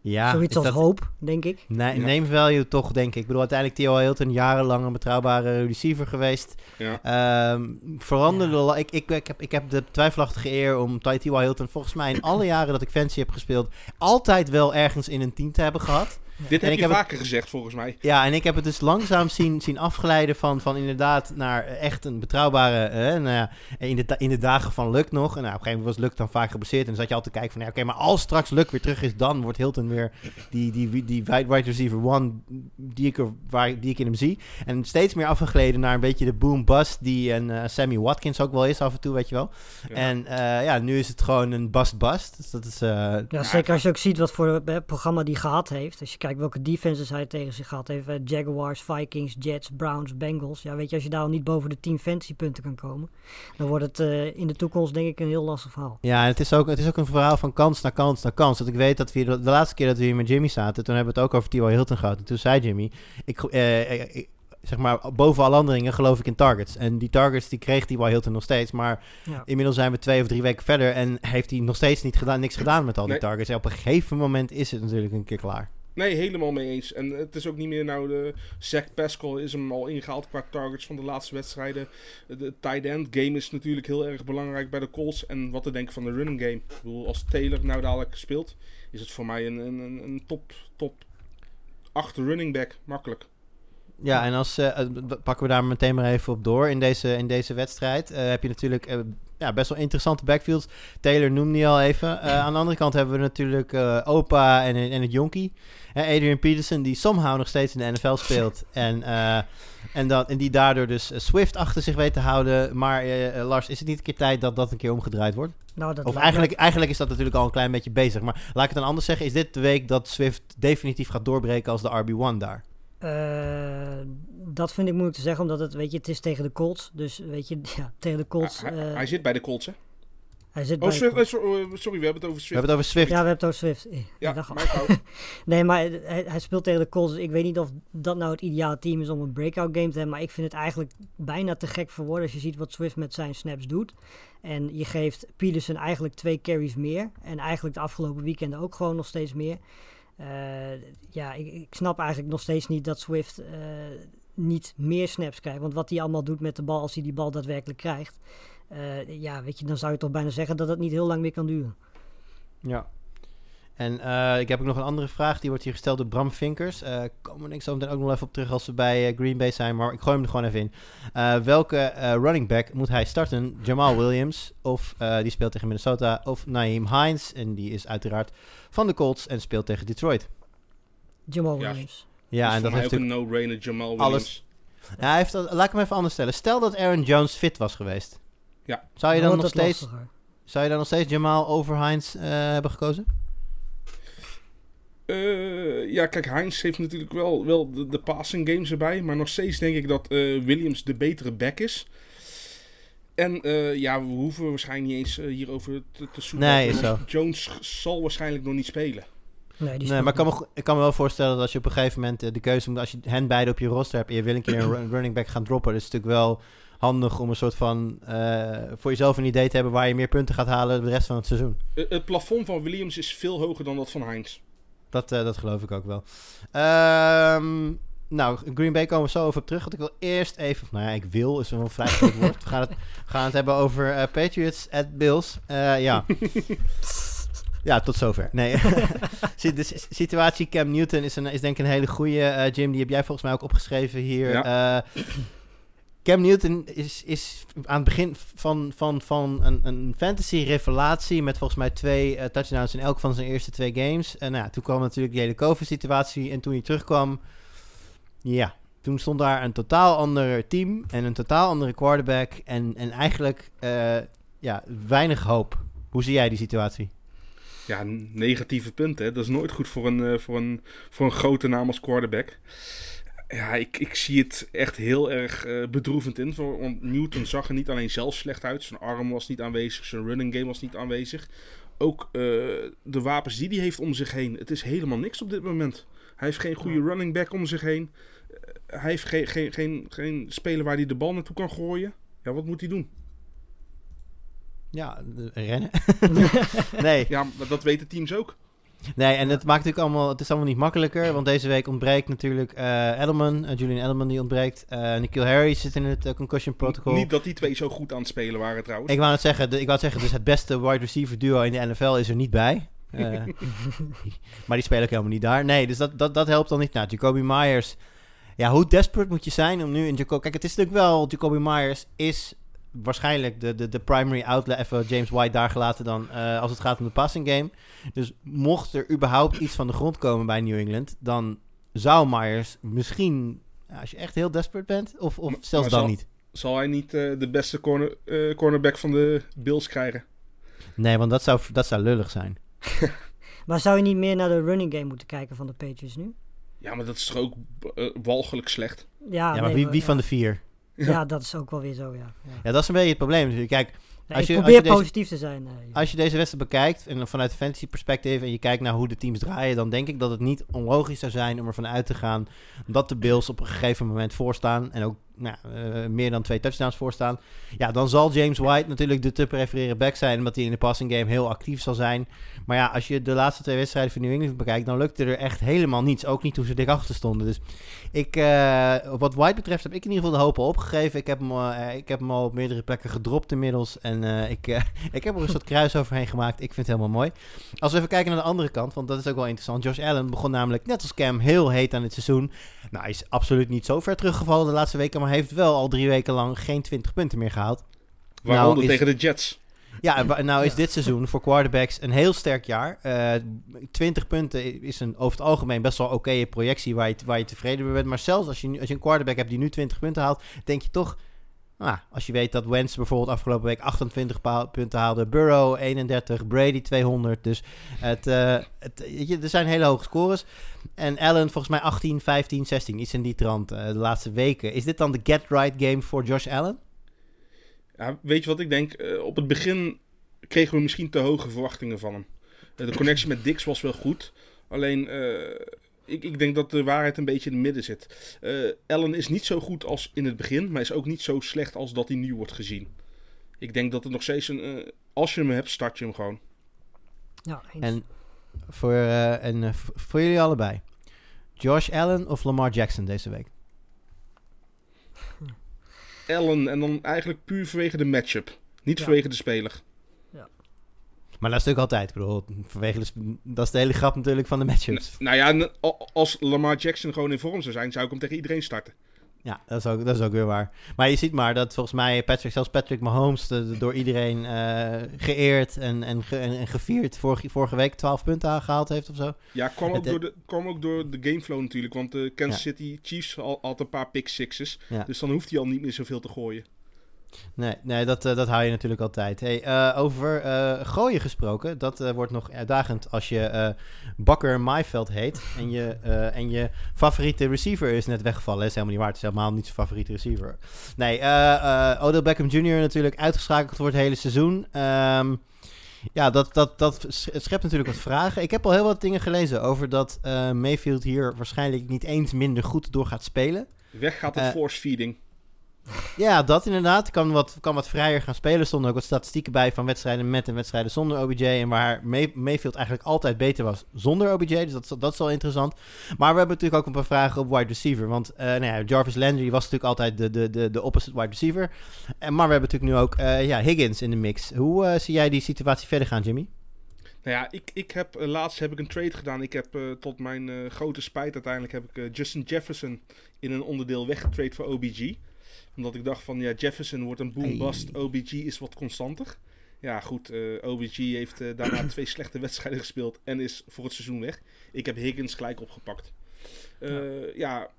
Ja, Zoiets als dat... hoop, denk ik. Nee, ja. name value toch, denk ik. Ik bedoel, uiteindelijk Theo Hilton jarenlang een betrouwbare receiver geweest. Ja. Um, veranderde... Ja. Ik, ik, ik, heb, ik heb de twijfelachtige eer om T.Y. Hilton volgens mij in alle jaren dat ik fancy heb gespeeld... altijd wel ergens in een team te hebben gehad. Dit heb ik je heb vaker gezegd, volgens mij. Ja, en ik heb het dus langzaam zien, zien afgeleiden van, van inderdaad naar echt een betrouwbare... Eh, nou ja, in, de, in de dagen van Luck nog. En nou, op een gegeven moment was Luck dan vaak gebaseerd. En dan zat je altijd te kijken van... Ja, Oké, maar als straks Luck weer terug is, dan wordt Hilton weer die, die, die, die wide receiver one die ik, er, waar, die ik in hem zie. En steeds meer afgegleden naar een beetje de boom-bust die een uh, Sammy Watkins ook wel is af en toe, weet je wel. Ja. En uh, ja, nu is het gewoon een bust-bust. Dus dat is... Uh, ja, zeker als je ook ziet wat voor programma die gehad heeft. Als je kijkt welke defenses hij tegen zich gehad heeft. Uh, Jaguars, Vikings, Jets, Browns, Bengals. Ja, weet je, als je daar al niet boven de 10 fantasy punten kan komen, dan wordt het uh, in de toekomst denk ik een heel lastig verhaal. Ja, en het is ook, het is ook een verhaal van kans naar kans naar kans. Want ik weet dat we de, de laatste keer dat we hier met Jimmy zaten, toen hebben we het ook over T.Y. Hilton gehad. En toen zei Jimmy, ik, uh, ik zeg maar, boven alle anderen geloof ik in targets. En die targets die kreeg die Hilton nog steeds. Maar ja. inmiddels zijn we twee of drie weken verder en heeft hij nog steeds niet gedaan, niks gedaan met al die Nee. targets. En op een gegeven moment is het natuurlijk een keer klaar. Nee, helemaal mee eens. En het is ook niet meer nou de... Zach Pascal is hem al ingehaald qua targets van de laatste wedstrijden. De tight end game is natuurlijk heel erg belangrijk bij de Colts. En wat te denken van de running game. Ik bedoel, als Taylor nou dadelijk speelt, is het voor mij een, een, een, top, top 8 running back. Makkelijk. Ja, en als uh, pakken we daar meteen maar even op door in deze, in deze wedstrijd. Uh, heb je natuurlijk ja, best wel interessante backfields. Taylor noemde je al even. aan de andere kant hebben we natuurlijk Opa en, en het jonkie. Adrian Peterson, die somehow nog steeds in de NFL speelt. en, en, dat, en die daardoor dus Swift achter zich weet te houden. Maar Lars, is het niet een keer tijd dat dat een keer omgedraaid wordt? Nou, dat of eigenlijk, eigenlijk is dat natuurlijk al een klein beetje bezig. Maar laat ik het dan anders zeggen. Is dit de week dat Swift definitief gaat doorbreken als de RB1 daar? Uh, dat vind ik moeilijk te zeggen, omdat het, weet je, het is tegen de Colts. Dus weet je, ja, tegen de Colts. Hij, hij, zit bij de Colts, hè? Hij zit oh, bij Swift, sorry, we hebben het over Swift. We hebben het over Swift. Ja, we hebben het over Swift. Ja, dat mijn fout. nee, maar hij, hij, speelt tegen de Colts. Dus ik weet niet of dat nou het ideale team is om een breakout game te hebben. Maar ik vind het eigenlijk bijna te gek voor woorden als je ziet wat Swift met zijn snaps doet. En je geeft Peterson eigenlijk twee carries meer. En eigenlijk de afgelopen weekenden ook gewoon nog steeds meer. Uh, ja, ik, ik, snap eigenlijk nog steeds niet dat Swift uh, niet meer snaps krijgt. Want wat hij allemaal doet met de bal als hij die bal daadwerkelijk krijgt. Uh, ja, weet je, dan zou je toch bijna zeggen dat het niet heel lang meer kan duren. Ja. En ik heb ook nog een andere vraag. Die wordt hier gesteld door Bram Vinkers. Uh, komen we zo meteen ook nog even op terug als we bij uh, Green Bay zijn. Maar ik gooi hem er gewoon even in. Uh, welke running back moet hij starten? Jamal Williams. Of die speelt tegen Minnesota. Of Naeem Hines. En die is uiteraard van de Colts en speelt tegen Detroit. Jamal Williams. Ja, dus en dat mij heeft ook een no-brainer Jamal Williams. alles. Ja, hij heeft dat, laat ik hem even anders stellen. Stel dat Aaron Jones fit was geweest. Ja. Zou je dan, dan nog steeds, lastiger. zou je dan nog steeds Jamal over Hines uh, hebben gekozen? Uh, ja, kijk, Heinz heeft natuurlijk wel, wel de, de, passing games erbij. Maar nog steeds denk ik dat uh, Williams de betere back is. En uh, ja, we hoeven waarschijnlijk niet eens hierover te, te zoeken. Nee, is zo. Jones zal waarschijnlijk nog niet spelen. Nee, die Nee, maar ik kan, me, ik kan me wel voorstellen dat als je op een gegeven moment de keuze moet... Als je hen beide op je roster hebt en je wil een keer een running back gaan droppen... dan is het natuurlijk wel handig om een soort van... voor jezelf een idee te hebben waar je meer punten gaat halen de rest van het seizoen. het plafond van Williams is veel hoger dan dat van Heinz. Dat, uh, dat geloof ik ook wel. Um, nou, Green Bay komen we zo over terug. Want ik wil eerst even... Nou ja, ik wil is een vrij goed woord. We gaan het, gaan het hebben over uh, Patriots at Bills. Ja. ja, tot zover. Nee. de situatie Cam Newton is, een, is denk ik een hele goede, Jim. Die heb jij volgens mij ook opgeschreven hier. Ja. Cam Newton is, is aan het begin van, van, van een, een fantasy-revelatie met volgens mij twee uh, touchdowns in elk van zijn eerste twee games. En nou toen kwam natuurlijk die hele COVID-situatie en toen hij terugkwam, ja, toen stond daar een totaal ander team en een totaal andere quarterback en, en eigenlijk uh, ja, weinig hoop. Hoe zie jij die situatie? Ja, negatieve punten. Dat is nooit goed voor een, uh, voor een, voor een grote naam als quarterback. Ja, ik, ik zie het echt heel erg uh, bedroevend in. Want Newton zag er niet alleen zelf slecht uit. Zijn arm was niet aanwezig. Zijn running game was niet aanwezig. Ook uh, de wapens die hij heeft om zich heen. Het is helemaal niks op dit moment. Hij heeft geen goede running back om zich heen. Uh, hij heeft geen, geen, geen, geen speler waar hij de bal naartoe kan gooien. Ja, wat moet hij doen? Ja, rennen. nee. Ja, maar dat weten teams ook. Nee, en het maakt natuurlijk allemaal, het is allemaal niet makkelijker, want deze week ontbreekt natuurlijk uh, Edelman, uh, Julian Edelman die ontbreekt. Uh, Nikhil Harry zit in het concussion protocol. Niet dat die twee zo goed aan het spelen waren trouwens. Ik wou het zeggen, de, ik wou het zeggen, dus het beste wide receiver duo in de NFL is er niet bij. maar die spelen ook helemaal niet daar. Nee, dus dat, dat, dat helpt dan niet. Nou, Jacoby Myers, ja, hoe desperate moet je zijn om nu in Jacoby... Kijk, het is natuurlijk wel, Jacoby Myers is waarschijnlijk de, de, de primary outlet, even James White daar gelaten dan, uh, als het gaat om de passing game. Dus mocht er überhaupt iets van de grond komen bij New England, dan zou Myers misschien, als je echt heel desperate bent, of, of zelfs maar dan zal, niet. Zal hij niet uh, de beste corner, uh, cornerback van de Bills krijgen? Nee, want dat zou, dat zou lullig zijn. maar zou je niet meer naar de running game moeten kijken van de Patriots nu? Ja, maar dat is toch ook walgelijk slecht? Ja, ja maar nee, wie, wie ja. van de vier? Ja. ja. dat is ook wel weer zo, ja. Ja, ja dat is een beetje het probleem natuurlijk. Kijk, ja, als je, probeer als je positief deze, te zijn. Als je deze wedstrijd bekijkt en vanuit de fantasy perspectief en je kijkt naar hoe de teams draaien, dan denk ik dat het niet onlogisch zou zijn om ervan uit te gaan dat de Bills op een gegeven moment voorstaan en ook nou, uh, meer dan twee touchdowns voorstaan. Ja, dan zal James White natuurlijk de te prefereren back zijn, omdat hij in de passing game heel actief zal zijn. Maar ja, als je de laatste twee wedstrijden van New England bekijkt, dan lukte er echt helemaal niets. Ook niet toen ze dik achter stonden. Dus ik, uh, wat White betreft heb ik in ieder geval de hoop al opgegeven. Ik heb hem, uh, ik heb hem al op meerdere plekken gedropt inmiddels. En ik, ik heb er een soort kruis overheen gemaakt. Ik vind het helemaal mooi. Als we even kijken naar de andere kant, want dat is ook wel interessant. Josh Allen begon namelijk net als Cam heel heet aan het seizoen. Nou, hij is absoluut niet zo ver teruggevallen de laatste weken, maar heeft wel al drie weken lang geen 20 punten meer gehaald. Waaronder nou, is, tegen de Jets. Ja, nou is ja. dit seizoen voor quarterbacks een heel sterk jaar. Uh, 20 punten is een, over het algemeen best wel oké okay projectie waar je, waar je tevreden mee bent. Maar zelfs als je, als je een quarterback hebt die nu 20 punten haalt, denk je toch... Nou, als je weet dat Wentz bijvoorbeeld afgelopen week 28 punten haalde, Burrow 31, Brady 200. Dus het, uh, het, je, er zijn hele hoge scores. En Allen volgens mij 18, 15, 16, iets in die trant uh, de laatste weken. Is dit dan de get-right game voor Josh Allen? Weet je wat ik denk? Uh, op het begin kregen we misschien te hoge verwachtingen van hem. De connectie met Dix was wel goed. Alleen, ik, ik, denk dat de waarheid een beetje in het midden zit. Uh, Allen is niet zo goed als in het begin, maar is ook niet zo slecht als dat hij nu wordt gezien. Ik denk dat het nog steeds een. als je hem hebt, start je hem gewoon. Ja, eens. En voor, en, voor jullie allebei. Josh Allen of Lamar Jackson deze week? Allen en dan eigenlijk puur vanwege de matchup. Niet ja. vanwege de speler. Maar dat is natuurlijk altijd. Ik bedoel, vanwege de, dat is de hele grap natuurlijk van de matchups. Nou ja, als Lamar Jackson gewoon in vorm zou zijn, zou ik hem tegen iedereen starten. Ja, dat is, ook, dat is ook weer waar. Maar je ziet maar dat volgens mij Patrick, zelfs Patrick Mahomes, de, de, door iedereen uh, geëerd en, en, ge, en, en, gevierd, vorige, vorige week 12 punten aangehaald heeft of zo. Ja, kwam ook, door de, kwam ook door de gameflow natuurlijk. Want de Kansas ja. City Chiefs al, had een paar pick sixes. Ja. Dus dan hoeft hij al niet meer zoveel te gooien. Nee, nee dat, uh, dat hou je natuurlijk altijd. Hey, uh, over uh, gooien gesproken, dat wordt nog uitdagend als je Bakker Maaiveld heet en je, en je favoriete receiver is net weggevallen. Dat is helemaal niet waar, het is helemaal niet zijn favoriete receiver. Nee, Odell Beckham Jr. natuurlijk uitgeschakeld voor het hele seizoen. Um, ja, dat, dat, dat schept natuurlijk wat vragen. Ik heb al heel wat dingen gelezen over dat Mayfield hier waarschijnlijk niet eens minder goed door gaat spelen. Weg gaat het force feeding. Ja, dat inderdaad. Kan wat, kan wat vrijer gaan spelen. Stonden ook wat statistieken bij van wedstrijden met en wedstrijden zonder OBJ. En waar May Mayfield eigenlijk altijd beter was zonder OBJ. Dus dat, dat is wel interessant. Maar we hebben natuurlijk ook een paar vragen op wide receiver. Want uh, nou ja, Jarvis Landry was natuurlijk altijd de, de, de, de opposite wide receiver. En, maar we hebben natuurlijk nu ook uh, ja, Higgins in de mix. Hoe uh, zie jij die situatie verder gaan, Jimmy? Nou ja, ik, ik heb, laatst heb ik een trade gedaan. Ik heb tot mijn grote spijt uiteindelijk heb ik Justin Jefferson in een onderdeel weggetrade voor OBG. Omdat ik dacht van, ja, Jefferson wordt een boom-bust. OBG is wat constanter. Ja, goed. eh, OBG heeft eh, daarna twee slechte wedstrijden gespeeld en is voor het seizoen weg. Ik heb Higgins gelijk opgepakt. Eh, ja.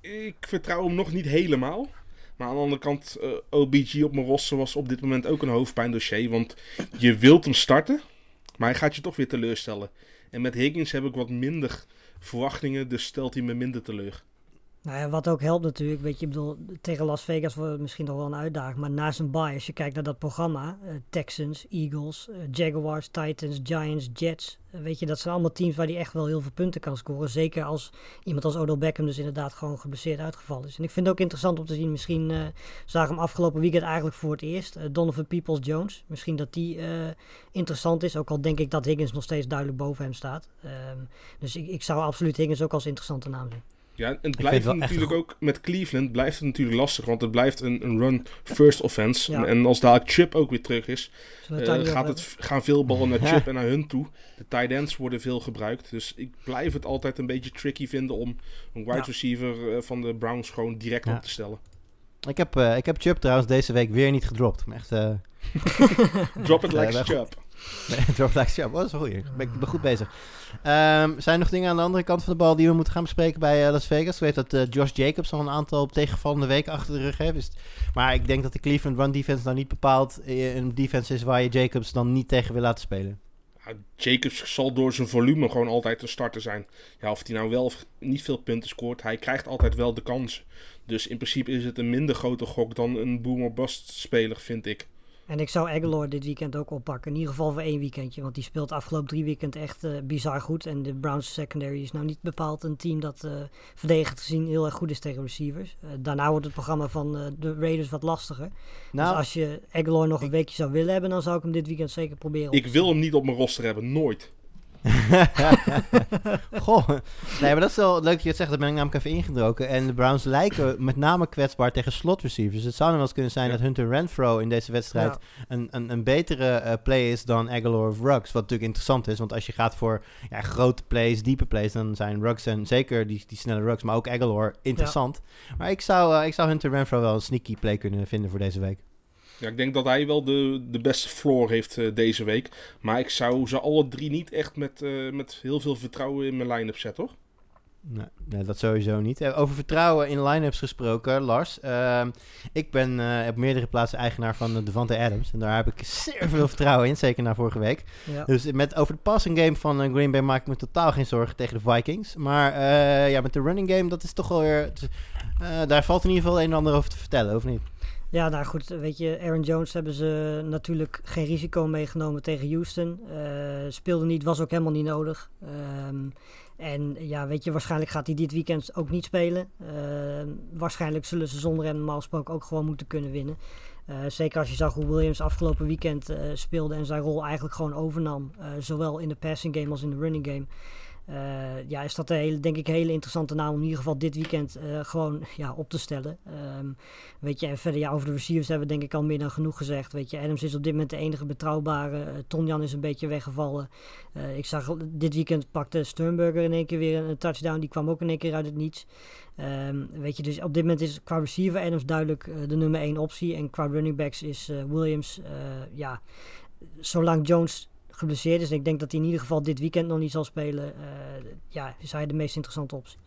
Ik vertrouw hem nog niet helemaal. Maar aan de andere kant, OBG op mijn roster was op dit moment ook een hoofdpijndossier. Want je wilt hem starten, maar hij gaat je toch weer teleurstellen. En met Higgins heb ik wat minder verwachtingen, dus stelt hij me minder teleur. Nou ja, wat ook helpt natuurlijk, weet je, ik bedoel, tegen Las Vegas wordt het misschien nog wel een uitdaging, maar na zijn bye, als je kijkt naar dat programma, eh, Texans, Eagles, eh, Jaguars, Titans, Giants, Jets, eh, weet je, dat zijn allemaal teams waar hij echt wel heel veel punten kan scoren, zeker als iemand als Odell Beckham dus inderdaad gewoon geblesseerd uitgevallen is. En ik vind het ook interessant om te zien, misschien zagen hem afgelopen weekend eigenlijk voor het eerst, Donovan Peoples-Jones, misschien dat die interessant is, ook al denk ik dat Higgins nog steeds duidelijk boven hem staat. Um, dus ik, ik zou absoluut Higgins ook als interessante naam zien. Ja, en het blijft het natuurlijk ook met Cleveland blijft het natuurlijk lastig, want het blijft een, een run first offense. Ja. En als dadelijk Chip ook weer terug is, uh, gaat het, gaan veel ballen naar Chip en naar hun toe. De tight ends worden veel gebruikt, dus ik blijf het altijd een beetje tricky vinden om een wide ja. receiver uh, van de Browns gewoon direct ja. op te stellen. Ik heb, uh, ik heb Chip trouwens deze week weer niet gedropt. Echt, Drop it like Chubb. Oh, dat is wel goed. Ik ben, goed bezig. Um, zijn er nog dingen aan de andere kant van de bal die we moeten gaan bespreken bij uh, Las Vegas? Ik weet dat uh, Josh Jacobs al een aantal tegenvallende weken achter de rug heeft. Maar ik denk dat de Cleveland run defense nou niet bepaald een defense is waar je Jacobs dan niet tegen wil laten spelen. Ja, Jacobs zal door zijn volume gewoon altijd een starter zijn. Ja, of hij nou wel of niet veel punten scoort, hij krijgt altijd wel de kans. Dus in principe is het een minder grote gok dan een boomer bust speler, vind ik. En ik zou Aguilar dit weekend ook oppakken. In ieder geval voor één weekendje. Want die speelt de afgelopen drie weekend echt uh, bizar goed. En de Browns secondary is nou niet bepaald een team dat uh, verdedigend gezien heel erg goed is tegen receivers. Uh, daarna wordt het programma van de Raiders wat lastiger. Nou, dus als je Aguilar nog een weekje zou willen hebben, dan zou ik hem dit weekend zeker proberen. Ik wil hem niet op mijn roster hebben, nooit. Goh, nee, maar dat is wel leuk dat je het zegt. Daar ben ik namelijk even ingedoken. En de Browns lijken met name kwetsbaar tegen slot receivers. Het zou nou wel eens kunnen zijn ja. dat Hunter Renfro in deze wedstrijd ja. een, een, een betere uh, play is dan Aguilar of Ruggs. Wat natuurlijk interessant is, want als je gaat voor ja, grote plays, diepe plays, dan zijn Ruggs en zeker die, die snelle Ruggs, maar ook Aguilar interessant. Maar ik zou, uh, ik zou Hunter Renfro wel een sneaky play kunnen vinden voor deze week. Ja, ik denk dat hij wel de, de beste floor heeft uh, deze week. Maar ik zou ze alle drie niet echt met, uh, met heel veel vertrouwen in mijn line-up zetten, hoor. Nee, nee, dat sowieso niet. Over vertrouwen in line-ups gesproken, Lars. Uh, ik ben uh, op meerdere plaatsen eigenaar van de Devante Adams. En daar heb ik zeer veel vertrouwen in, zeker na vorige week. Ja. Dus met, over de passing game van uh, Green Bay maak ik me totaal geen zorgen tegen de Vikings. Maar ja, met de running game, dat is toch wel weer... daar valt in ieder geval een en ander over te vertellen, of niet? Ja, nou goed, weet je, Aaron Jones hebben ze natuurlijk geen risico meegenomen tegen Houston. Uh, speelde niet, was ook helemaal niet nodig. Um, en ja, weet je, waarschijnlijk gaat hij dit weekend ook niet spelen. Uh, waarschijnlijk zullen ze zonder hem normaal gesproken ook gewoon moeten kunnen winnen. Uh, zeker als je zag hoe Williams afgelopen weekend speelde en zijn rol eigenlijk gewoon overnam. zowel in de passing game als in de running game. Uh, ja, is dat een hele, denk ik een hele interessante naam om in ieder geval dit weekend uh, gewoon ja, op te stellen. Um, weet je, en verder ja, over de receivers hebben we denk ik al meer dan genoeg gezegd. Weet je, Adams is op dit moment de enige betrouwbare. Uh, Tonjan is een beetje weggevallen. ik zag dit weekend pakte Sternberger in één keer weer een, touchdown. Die kwam ook in één keer uit het niets. Um, weet je, dus op dit moment is qua receiver Adams duidelijk de nummer één optie. En qua running backs is Williams, ja, zolang Jones geblesseerd is. En ik denk dat hij in ieder geval dit weekend nog niet zal spelen. Uh, ja, is hij de meest interessante optie.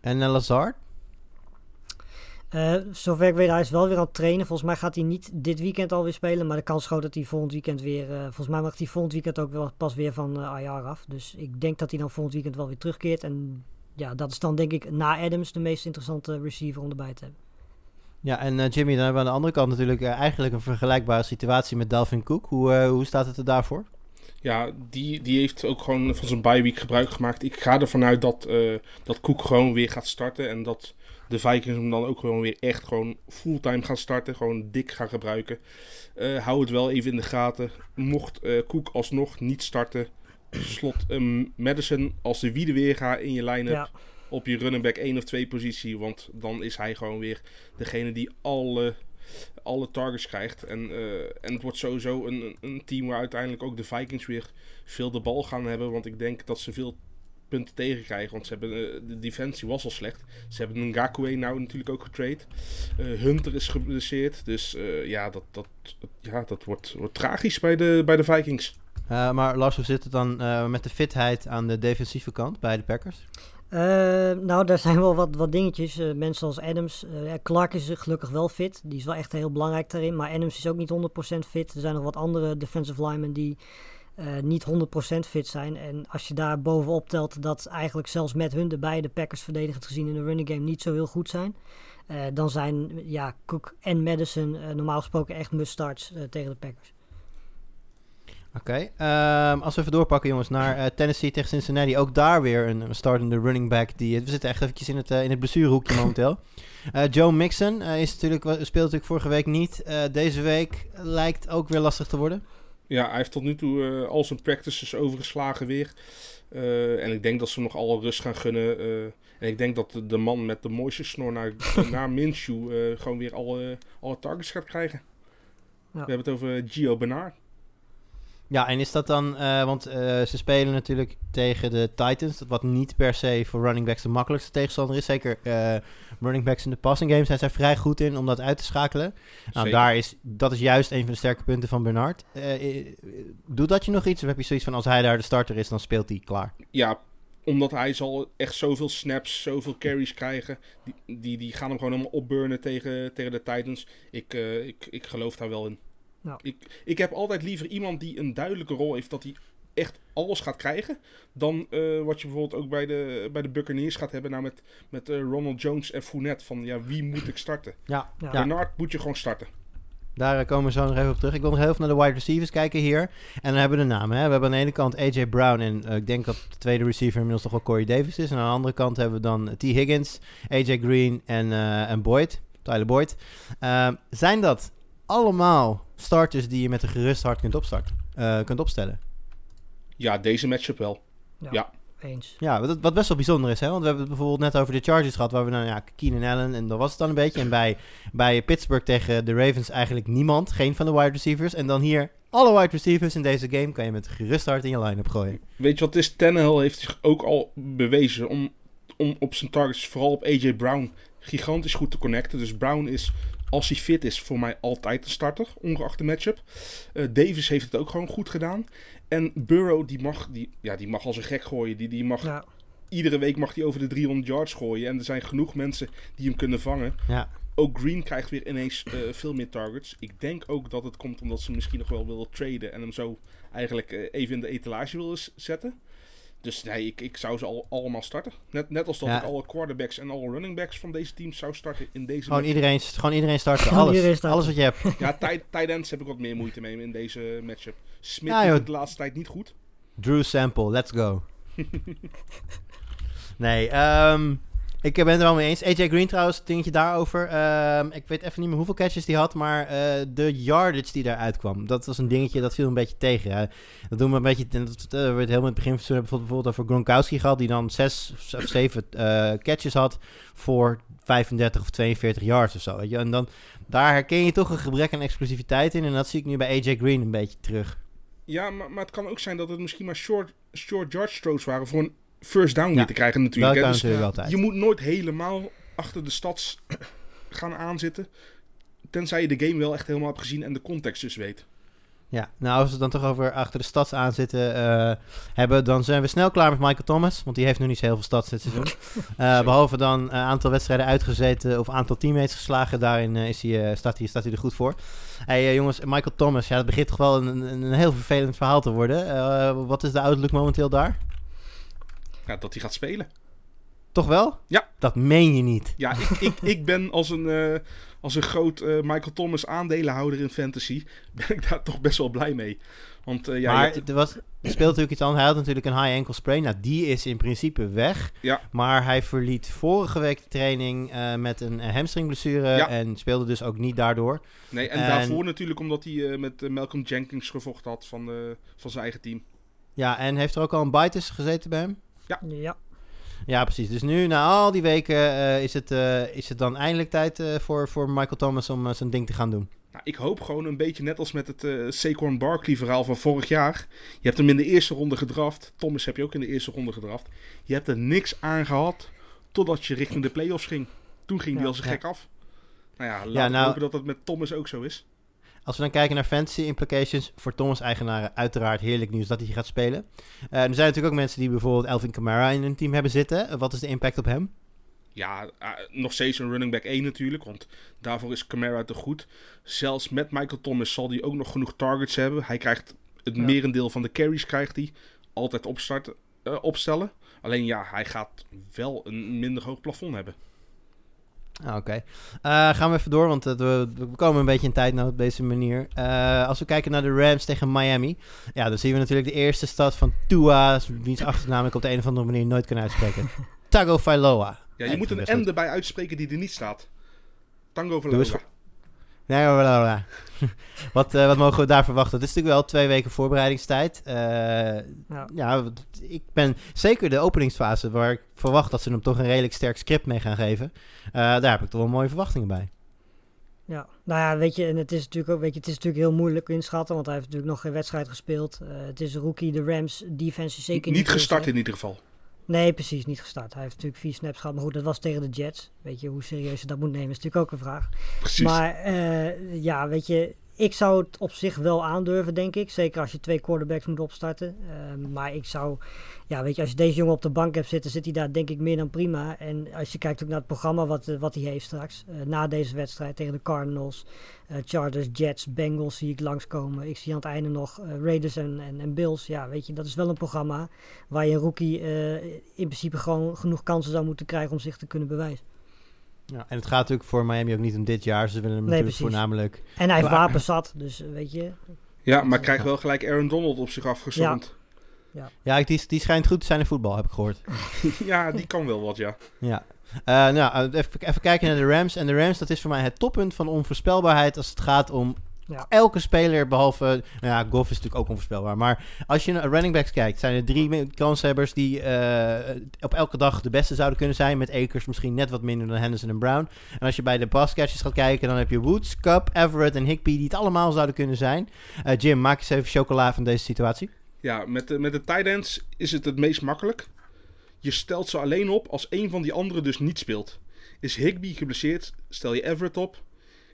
En uh, Lazard? Uh, zover ik weet, hij is wel weer aan het trainen. Volgens mij gaat hij niet dit weekend alweer spelen. Maar de kans is groot dat hij volgend weekend weer... Uh, volgens mij mag hij volgend weekend ook wel pas weer van uh, IR af. Dus ik denk dat hij dan volgend weekend wel weer terugkeert. En ja, dat is dan denk ik na Adams de meest interessante receiver om erbij te hebben. Ja, en Jimmy, dan hebben we aan de andere kant natuurlijk eigenlijk een vergelijkbare situatie met Dalvin Cook. Hoe, hoe staat het er daarvoor? Ja, die, die heeft ook gewoon van zijn bye week gebruik gemaakt. Ik ga ervan uit dat, uh, dat Cook gewoon weer gaat starten. En dat de Vikings hem dan ook gewoon weer echt gewoon fulltime gaan starten. Gewoon dik gaan gebruiken. Uh, hou het wel even in de gaten. Mocht uh, Cook alsnog niet starten. Slot um, Madison als de wiede weer gaat in je line-up. Ja. Op je running back 1 of 2 positie. Want dan is hij gewoon weer degene die alle alle targets krijgt. En, uh, en het wordt sowieso een, een team waar uiteindelijk ook de Vikings weer veel de bal gaan hebben. Want ik denk dat ze veel punten tegenkrijgen. Want ze hebben, eh, de defensie was al slecht. Ze hebben een Ngakwe nou natuurlijk ook getrade. Eh, Hunter is geblesseerd. Dus eh, ja, dat, dat, ja, dat wordt, wordt tragisch bij de, bij de Vikings. Eh, maar Lars, hoe zit het dan eh, met de fitheid aan de defensieve kant bij de Packers? Eh, nou, daar zijn wel wat, wat dingetjes. Eh, mensen als Adams. eh, Clark is gelukkig wel fit. Die is wel echt heel belangrijk daarin. Maar Adams is ook niet 100% fit. Er zijn nog wat andere defensive linemen die eh, niet 100% fit zijn. En als je daar bovenop telt dat eigenlijk zelfs met hun de beide Packers verdedigend gezien in de running game niet zo heel goed zijn. dan zijn ja, Cook en Madison normaal gesproken echt must-starts tegen de Packers. Oké, ehm, als we even doorpakken jongens naar eh, Tennessee tegen Cincinnati. Ook daar weer een, een startende running back. Die, we zitten echt eventjes in het, eh, in het blessurehoekje momenteel. Eh, Joe Mixon eh, is natuurlijk, speelt natuurlijk vorige week niet. Eh, deze week lijkt ook weer lastig te worden. Ja, hij heeft tot nu toe eh, al zijn practices overgeslagen weer. Eh, en ik denk dat ze hem nog alle rust gaan gunnen. eh, en ik denk dat de, de man met de mooiste snor naar, naar Minshew eh, gewoon weer alle, alle targets gaat krijgen. We hebben het over Gio Bernard. Ja, en is dat dan, eh, want eh, ze spelen natuurlijk tegen de Titans, wat niet per se voor running backs de makkelijkste tegenstander is. Zeker eh, running backs in de passing game zijn zij vrij goed in om dat uit te schakelen. Nou, daar is, dat is juist een van de sterke punten van Bernard. Doet dat je nog iets? Of heb je zoiets van als hij daar de starter is, dan speelt hij klaar? Ja, omdat hij zal echt zoveel snaps, zoveel carries krijgen. Die, die, die gaan hem gewoon helemaal opburnen tegen, tegen de Titans. Ik, ik, ik geloof daar wel in. Nou. Ik, ik heb altijd liever iemand die een duidelijke rol heeft dat hij echt alles gaat krijgen. Dan eh, wat je bijvoorbeeld ook bij de, bij de Buccaneers gaat hebben. Nou met, met eh, Ronald Jones en Fournette. Van ja, wie moet ik starten? Ja, Ja. Bernard moet je gewoon starten. daar eh, komen we zo nog even op terug. Ik wil nog heel even naar de wide receivers kijken hier. En dan hebben we de namen. Hè. We hebben aan de ene kant AJ Brown en ik denk dat de tweede receiver inmiddels toch wel Corey Davis is. En aan de andere kant hebben we dan T. Higgins, AJ Green en, eh, en Boyd, Tyler Boyd. Ehm, zijn dat allemaal starters die je met een gerust hart kunt, opstarten, eh, kunt opstellen? Ja, deze matchup wel. Ja. Eens. Ja, wat, wat best wel bijzonder is, hè? want we hebben het bijvoorbeeld net over de Chargers gehad, waar we dan, ja, Keenan Allen en dat was het dan een beetje. En bij, bij Pittsburgh tegen de Ravens eigenlijk niemand, geen van de wide receivers. En dan hier alle wide receivers in deze game kan je met gerust hart in je line-up gooien. Weet je wat het is? Tannehill heeft zich ook al bewezen om, om op zijn targets, vooral op AJ Brown, gigantisch goed te connecten. Dus Brown is, als hij fit is, voor mij altijd een starter, ongeacht de matchup. Eh, Davis heeft het ook gewoon goed gedaan. En Burrow, die mag, die, ja, die mag als een gek gooien. Die, die mag, Ja, Iedere week mag hij over de 300 yards gooien. En er zijn genoeg mensen die hem kunnen vangen. Ja, Ook Green krijgt weer ineens eh, veel meer targets. Ik denk ook dat het komt omdat ze misschien nog wel willen traden. En hem zo eigenlijk eh, even in de etalage willen zetten. Dus nee, ik, ik zou ze al, allemaal starten. Net, net als dat Ja. ik alle quarterbacks en alle running backs van deze teams zou starten in deze gewoon matchup. iedereen, gewoon iedereen starten. Gewoon Alles, iedereen starten. alles wat je hebt. Ja, tight, tight ends heb ik wat meer moeite mee in deze matchup. Smith Ja, doet het de laatste tijd niet goed. Drew Sample, let's go. nee, ehm, ik ben het er wel mee eens. AJ Green trouwens, dingetje daarover. Ehm, ik weet even niet meer hoeveel catches die had, maar eh, de yardage die daaruit kwam, dat was een dingetje, dat viel een beetje tegen. Dat doen we een beetje, dat, dat werd helemaal in het begin van het hebben bijvoorbeeld over Gronkowski gehad, die dan zes of zeven eh, catches had voor 35 of 42 yards of zo. Weet je? En dan, daar herken je toch een gebrek aan explosiviteit in en dat zie ik nu bij AJ Green een beetje terug. Ja, maar, maar het kan ook zijn dat het misschien maar short, short yard throws waren voor een first down weer te krijgen Dat natuurlijk. kan. Dus natuurlijk altijd. je moet nooit helemaal achter de stads gaan aanzitten. Tenzij je de game wel echt helemaal hebt gezien en de context dus weet. Ja, nou als we het dan toch over achter de stads aan zitten eh, hebben, dan zijn we snel klaar met Michael Thomas. Want die heeft nog niet zo heel veel stads dit seizoen. Eh, behalve dan een aantal wedstrijden uitgezeten of aantal teammates geslagen. Daarin eh, is hij, eh, staat, hij, staat hij er goed voor. Hey eh, jongens, Michael Thomas, ja, dat begint toch wel een, een, een heel vervelend verhaal te worden. Eh, wat is de outlook momenteel daar? Ja, dat hij gaat spelen. Toch wel? Ja. Dat meen je niet. Ja, ik, ik, ik ben als een, eh, als een groot eh, Michael Thomas aandelenhouder in fantasy, ben ik daar toch best wel blij mee. Want eh, ja, maar hebt- er, was, er speelt natuurlijk iets anders. Hij had natuurlijk een high ankle sprain. Nou, die is in principe weg. Ja. Maar hij verliet vorige week de training met een hamstringblessure. Ja. En speelde dus ook niet daardoor. nee, en, en- daarvoor natuurlijk omdat hij met Malcolm Jenkins gevochten had van, van zijn eigen team. Ja, en heeft er ook al een bite gezeten bij hem? Ja. Ja, precies. Dus nu, na al die weken, eh, is, het, eh, is het dan eindelijk tijd eh, voor, voor Michael Thomas om zijn ding te gaan doen. Nou, ik hoop gewoon een beetje net als met het eh Saquon Barkley verhaal van vorig jaar. Je hebt hem in de eerste ronde gedraft. Thomas heb je ook in de eerste ronde gedraft. Je hebt er niks aan gehad totdat je richting de playoffs ging. Toen ging hij Ja. als een Ja. gek af. Nou ja, laten Ja, we nou- hopen dat dat met Thomas ook zo is. Als we dan kijken naar fantasy implications, voor Thomas-eigenaren uiteraard heerlijk nieuws dat hij gaat spelen. Eh, er zijn natuurlijk ook mensen die bijvoorbeeld Elvin Kamara in hun team hebben zitten. Wat is de impact op hem? Ja, eh, nog steeds een running back 1 natuurlijk, want daarvoor is Camara te goed. Zelfs met Michael Thomas zal hij ook nog genoeg targets hebben. Hij krijgt het Ja. merendeel van de carries krijgt hij. Altijd opstarten, eh, opstellen. Alleen ja, hij gaat wel een minder hoog plafond hebben. Ah, Oké. Eh, gaan we even door, want eh, we, komen een beetje in tijdnood op deze manier. Eh, als we kijken naar de Rams tegen Miami. Ja, dan zien we natuurlijk de eerste stad van Tua, wiens achternaam ik op de een of andere manier nooit kan uitspreken. Tagovailoa. Ja, je moet een. M erbij uitspreken die er niet staat. Tango Valola. Nee, maar wat, eh, wat mogen we daar verwachten? Het is natuurlijk wel twee weken voorbereidingstijd. Eh, Ja. ik ben zeker de openingsfase waar ik verwacht dat ze hem toch een redelijk sterk script mee gaan geven. Eh, daar heb ik toch wel mooie verwachtingen bij. Ja, nou ja, weet je, en het is natuurlijk ook, weet je, het is natuurlijk heel moeilijk inschatten, want hij heeft natuurlijk nog geen wedstrijd gespeeld. Eh, het is een rookie, de Rams defense is zeker niet, Niet gestart in ieder geval. Nee, precies, niet gestart. Hij heeft natuurlijk vier snaps gehad, maar goed, dat was tegen de Jets. Weet je, hoe serieus je dat moet nemen is natuurlijk ook een vraag. Precies. Maar eh, ja, weet je, ik zou het op zich wel aandurven, denk ik. Zeker als je twee quarterbacks moet opstarten. Eh, maar ik zou, ja, weet je, als je deze jongen op de bank hebt zitten, zit hij daar denk ik meer dan prima. En als je kijkt ook naar het programma wat, eh, wat hij heeft straks. eh, na deze wedstrijd tegen de Cardinals, eh, Chargers, Jets, Bengals zie ik langskomen. Ik zie aan het einde nog Raiders en, en, en Bills. Ja, weet je, dat is wel een programma waar je een rookie in principe gewoon genoeg kansen zou moeten krijgen om zich te kunnen bewijzen. Ja, en het gaat natuurlijk voor Miami ook niet om dit jaar. Ze willen hem Nee, natuurlijk precies. voornamelijk... En hij heeft wapens zat, dus eh, weet je, ja, maar krijgt wel gelijk Aaron Donald op zich afgezond. Ja, die, die schijnt goed te zijn in voetbal, heb ik gehoord. Ja. die kan wel wat, ja. Ja. Eh, nou, even, even kijken naar de Rams. En de Rams, dat is voor mij het toppunt van onvoorspelbaarheid als het gaat om Ja. elke speler, behalve... Nou ja, Goff is natuurlijk ook onvoorspelbaar. Maar als je naar running backs kijkt, zijn er drie kanshebbers die eh, op elke dag de beste zouden kunnen zijn. Met Akers misschien net wat minder dan Henderson en Brown. En als je bij de passcatches gaat kijken, dan heb je Woods, Cup, Everett en Higby die het allemaal zouden kunnen zijn. Eh, Jim, maak eens even chocola van deze situatie. Ja, met de, met de tight ends is het het meest makkelijk. Je stelt ze alleen op als een van die anderen dus niet speelt. Is Higby geblesseerd, stel je Everett op.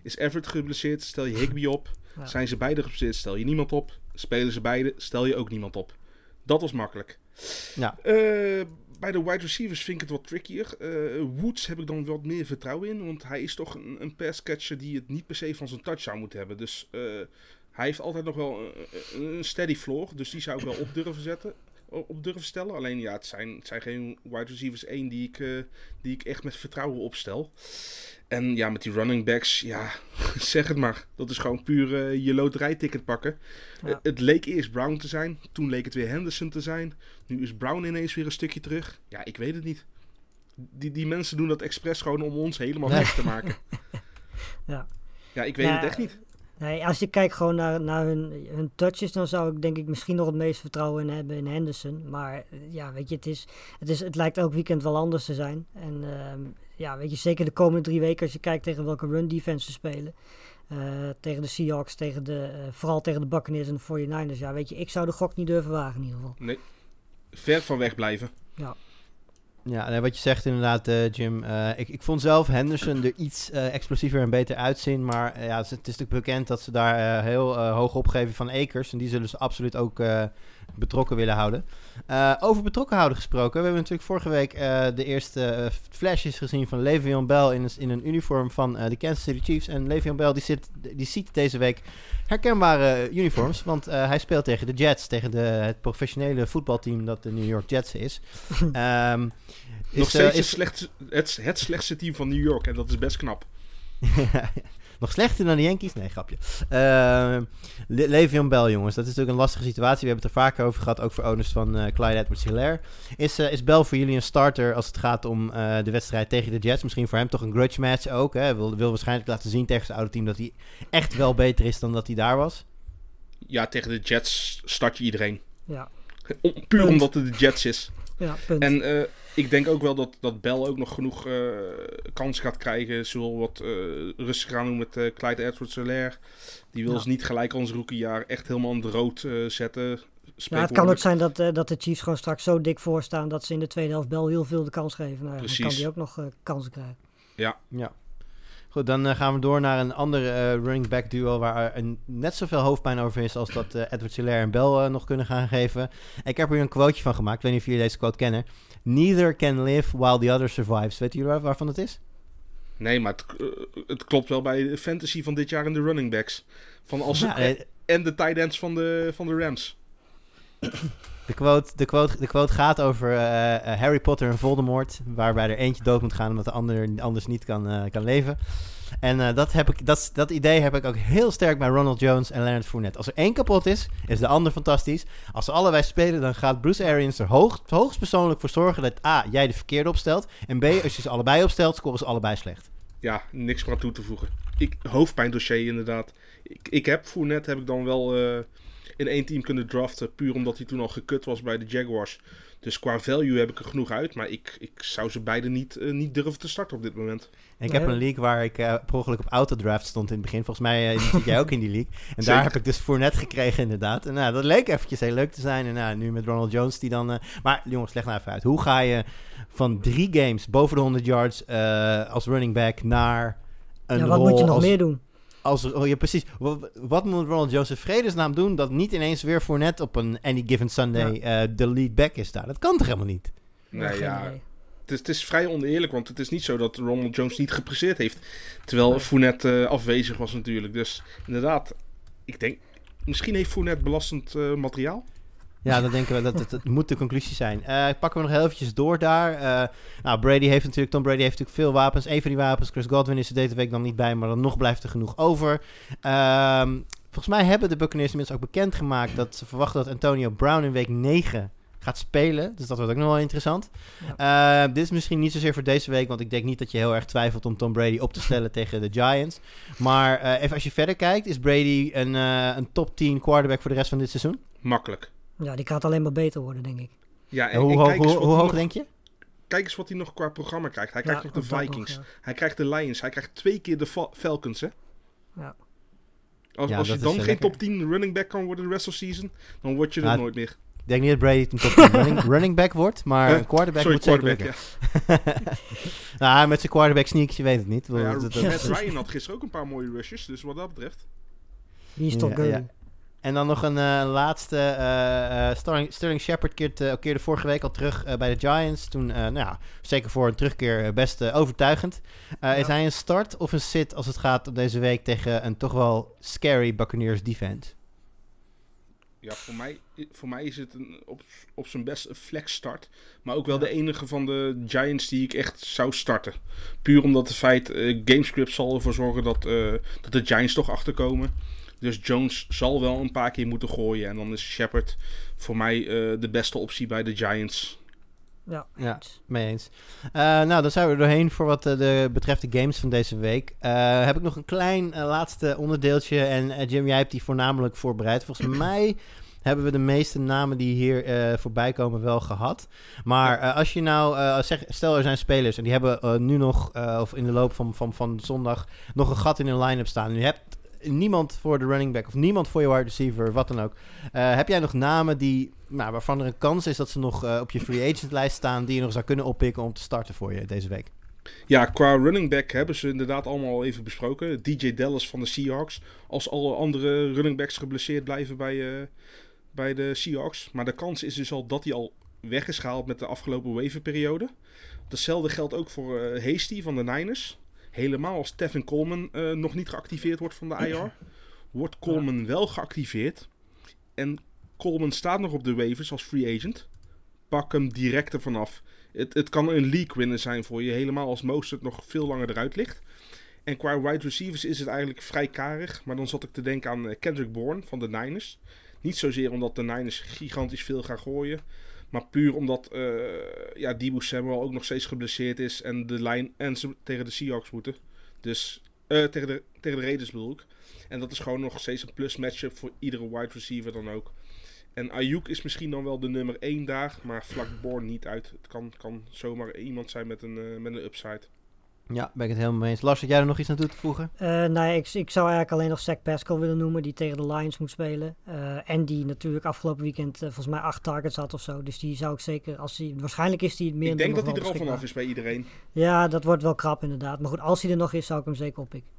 Is Everett geblesseerd, stel je Higby op. Ja. Zijn ze beide geblesseerd, stel je niemand op. Spelen ze beide, stel je ook niemand op. Dat was makkelijk. Ja. Eh, bij de wide receivers vind ik het wat trickier. Eh, Woods heb ik dan wat meer vertrouwen in. Want hij is toch een, een passcatcher die het niet per se van zijn touch zou moeten hebben. Dus eh, hij heeft altijd nog wel een, een steady floor. Dus die zou ik wel op durven zetten. Op durven stellen. Alleen ja, het zijn, het zijn geen wide receivers één die ik, eh, die ik echt met vertrouwen opstel. En ja, met die running backs, ja, zeg het maar. Dat is gewoon puur eh, je loterijticket pakken. Ja. Eh, het leek eerst Brown te zijn. Toen leek het weer Henderson te zijn. Nu is Brown ineens weer een stukje terug. Ja, ik weet het niet. Die, die mensen doen dat expres gewoon om ons helemaal Nee. gek te maken. Ja. Ja, ik weet het echt niet. Nee, als je kijkt gewoon naar, naar hun, hun touches, dan zou ik denk ik misschien nog het meest vertrouwen in hebben in Henderson. Maar eh, ja, weet je, het, is, het, is, het lijkt elk weekend wel anders te zijn. En ehm, ja, weet je, zeker de komende drie weken als je kijkt tegen welke run defense ze spelen. eh, tegen de Seahawks, tegen de, eh, vooral tegen de Buccaneers en de 49ers. Ja, weet je, ik zou de gok niet durven wagen in ieder geval. Nee. Ver van weg blijven. Ja, nee, wat je zegt inderdaad, eh, Jim. eh, ik, ik vond zelf Henderson er iets eh, explosiever en beter uitzien. Maar ja, het, is- natuurlijk bekend dat ze daar heel hoog opgeven van Akers. En die zullen ze absoluut ook betrokken willen houden. Eh, over betrokken houden gesproken. We hebben natuurlijk vorige week eh, de eerste eh, flashes gezien van Le'Veon Bell in een, in een uniform van de Kansas City Chiefs. En Le'Veon Bell die, zit, die ziet deze week herkenbare uniforms. Want hij speelt tegen de Jets, tegen de, het professionele voetbalteam dat de New York Jets is. Ehm, is, Nog steeds is- het, slechtste, het, het slechtste team van New York. En dat is best knap. Nog slechter dan de Yankees? Nee, grapje. Ehm Le- Le'Veon Bell, jongens. Dat is natuurlijk een lastige situatie. We hebben het er vaker over gehad, ook voor owners van eh Clyde Edwards-Hilaire. Is, eh, is Bell voor jullie een starter als het gaat om eh, de wedstrijd tegen de Jets? Misschien voor hem toch een grudge match ook. Hè? Wil, wil waarschijnlijk laten zien tegen zijn oude team dat hij echt wel beter is dan dat hij daar was. Ja, tegen de Jets start je iedereen. Ja, Om- puur Punt. omdat het de Jets is. ja punt. En eh, ik denk ook wel dat, dat Bell ook nog genoeg eh, kans gaat krijgen. Zullen wat uh, rustig aan doen met uh, Clyde Edwards-Helaire. Die wil Ja. ze niet gelijk ons rookiejaar echt helemaal aan de rood eh, zetten. Ja, het kan ook zijn dat, eh, dat de Chiefs gewoon straks zo dik voorstaan dat ze in de tweede helft Bell heel veel de kans geven. Nou, ja, dan kan die ook nog eh, kansen krijgen. Ja. Goed, dan eh, gaan we door naar een ander eh, running back duo waar er een, net zoveel hoofdpijn over is als dat eh, Edward Hilaire en Bell eh, nog kunnen gaan geven. Ik heb hier een quoteje van gemaakt, ik weet niet of jullie deze quote kennen. Neither can live while the other survives. Weet jullie waar- waarvan het is? Nee, maar het, eh, het klopt wel bij de fantasy van dit jaar in de running backs. Van als Ja, en, en de tight ends van de, van de Rams. de, quote, de, quote, de quote gaat over eh, eh, Harry Potter en Voldemort, waarbij er eentje dood moet gaan omdat de ander anders niet kan, kan leven. En eh, dat, heb ik, dat, dat idee heb ik ook heel sterk bij Ronald Jones en Leonard Fournette. Als er één kapot is, is de ander fantastisch. Als ze allebei spelen, dan gaat Bruce Arians er hoog, hoogstpersoonlijk voor zorgen dat A, jij de verkeerde opstelt. En B, als je ze allebei opstelt, scoren ze allebei slecht. Ja, niks meer aan toe te voegen. Ik, hoofdpijndossier inderdaad. Ik, ik heb Fournette heb ik dan wel eh, in één team kunnen draften. Puur omdat hij toen al gekut was bij de Jaguars. Dus qua value heb ik er genoeg uit. Maar ik, ik zou ze beide niet, eh, niet durven te starten op dit moment. En ik Nee. heb een league waar ik eh per ongeluk op autodraft stond in het begin. Volgens mij eh, zit jij ook in die league. En daar heb ik dus Fournette gekregen inderdaad. En nou, dat leek eventjes heel leuk te zijn. En nou, nu met Ronald Jones die dan... eh, maar jongens, leg nou even uit. Hoe ga je van drie games boven de 100 yards eh, als running back naar een ja, wat rol moet je nog als, meer doen? Als, oh ja, precies. Wat, wat moet Ronald Jones in vredesnaam doen dat niet ineens weer Fournette op een Any Given Sunday eh, de lead back is daar? Dat kan toch helemaal niet? Nee, geen ja, idee. het is, het is vrij oneerlijk. Want het is niet zo dat Ronald Jones niet gepresseerd heeft. Terwijl Nee. Fournette eh, afwezig was natuurlijk. Dus inderdaad, ik denk... Misschien heeft Fournette belastend eh, materiaal. Ja, dat denken we. Dat, dat, dat moet de conclusie zijn. Eh, pakken we nog heel eventjes door daar. Eh, nou, Brady heeft natuurlijk, Tom Brady heeft natuurlijk veel wapens. Een van die wapens, Chris Godwin is er deze week dan niet bij, maar dan nog blijft er genoeg over. Ehm, volgens mij hebben de Buccaneers inmiddels ook bekendgemaakt dat ze verwachten dat Antonio Brown in week 9 gaat spelen. Dus dat wordt ook nog wel interessant. Eh, dit is misschien niet zozeer voor deze week, want ik denk niet dat je heel erg twijfelt om Tom Brady op te stellen tegen de Giants. Maar eh, even als je verder kijkt, is Brady een, eh, een top 10 quarterback voor de rest van dit seizoen? Makkelijk. Ja, die gaat alleen maar beter worden, denk ik. Ja, En hoe, hoog- hoe, hoog nog- denk je? kijk eens wat hij nog qua programma krijgt. Hij Ja, krijgt nog de nog, Vikings. ja. Hij krijgt de Lions. Hij krijgt twee keer de Fa- Falcons, hè? Ja. Als, Ja, als je dan eh, geen lekker. top 10 running back kan worden de rest of season, dan word je er Ja, nooit meer. Ik denk niet dat Brady een top 10 running, running back wordt, maar Huh? een quarterback Sorry, moet zeker quarterback. lukken. nou, met zijn quarterback sneaks, je weet het niet. Ja. Nou ja, Dat- dat- Matt Ryan had gisteren ook een paar mooie rushes, dus wat dat betreft. Wie is toch ja. En dan nog een eh, laatste. eh, eh, Sterling, Sterling Shepard keerde vorige week al terug bij de Giants. Toen, nou ja, zeker voor een terugkeer best overtuigend. Is hij een start of een sit als het gaat op deze week tegen een toch wel scary Buccaneers defense? Ja, voor mij, voor mij is het een, op, op zijn best een flex start. Maar ook wel de enige van de Giants die ik echt zou starten. Puur omdat het feit, Gamescript zal ervoor zorgen dat, dat de Giants toch achterkomen. Dus Jones zal wel een paar keer moeten gooien. En dan is Shepard voor mij eh, de beste optie bij de Giants. Ja, Ja. Mee eens. Eh, nou, dan zijn we er doorheen voor wat eh, de, betreft de games van deze week. Eh, heb ik nog een klein laatste onderdeeltje. En Jim, jij hebt die voornamelijk voorbereid. Volgens mij hebben we de meeste namen die hier eh, voorbij komen wel gehad. Maar eh, als je nou, eh, zeg, stel er zijn spelers en die hebben nu nog, eh, of in de loop van, van, van zondag, nog een gat in hun line-up staan. En je hebt niemand voor de running back of niemand voor je wide receiver, wat dan ook. Eh, heb jij nog namen die, nou, waarvan er een kans is dat ze nog eh, op je free agent lijst staan, die je nog zou kunnen oppikken om te starten voor je deze week? Ja, qua running back hebben ze inderdaad allemaal al even besproken. DJ Dallas van de Seahawks. Als alle andere running backs geblesseerd blijven bij, eh, bij de Seahawks. Maar de kans is dus al dat hij al weg is gehaald met de afgelopen waverperiode. Datzelfde geldt ook voor Hasty van de Niners. Helemaal als Tevin Coleman eh, nog niet geactiveerd wordt van de IR. Wordt Coleman wel geactiveerd. En Coleman staat nog op de waivers als free agent. Pak hem direct ervan af. Het, het kan een league winner zijn voor je, helemaal als Mostert nog veel langer eruit ligt. En qua wide receivers is het eigenlijk vrij karig. Maar dan zat ik te denken aan eh, Kendrick Bourne van de Niners. Niet zozeer omdat de Niners gigantisch veel gaan gooien. Maar puur omdat eh ja, Debo Samuel ook nog steeds geblesseerd is. En, de lijn, en ze tegen de Seahawks moeten. Dus eh, tegen, de, tegen de Raiders bedoel ik. En dat is gewoon nog steeds een plus matchup voor iedere wide receiver dan ook. En Ayuk is misschien dan wel de nummer 1 daar, maar vlak Bourne niet uit. Het kan, kan zomaar iemand zijn met een, eh, met een upside. Ja, ben ik het helemaal mee eens. Lars, had jij er nog iets aan toe te voegen? Eh nou ja, ik, ik zou eigenlijk alleen nog Zach Pascal willen noemen, die tegen de Lions moet spelen. Eh, en die natuurlijk afgelopen weekend eh, volgens mij acht targets had of zo. Dus die zou ik zeker, als hij, waarschijnlijk is hij meer ik denk dat hij er al vanaf is bij iedereen. Ja, dat wordt wel krap inderdaad. Maar goed, als hij er nog is, zou ik hem zeker oppikken.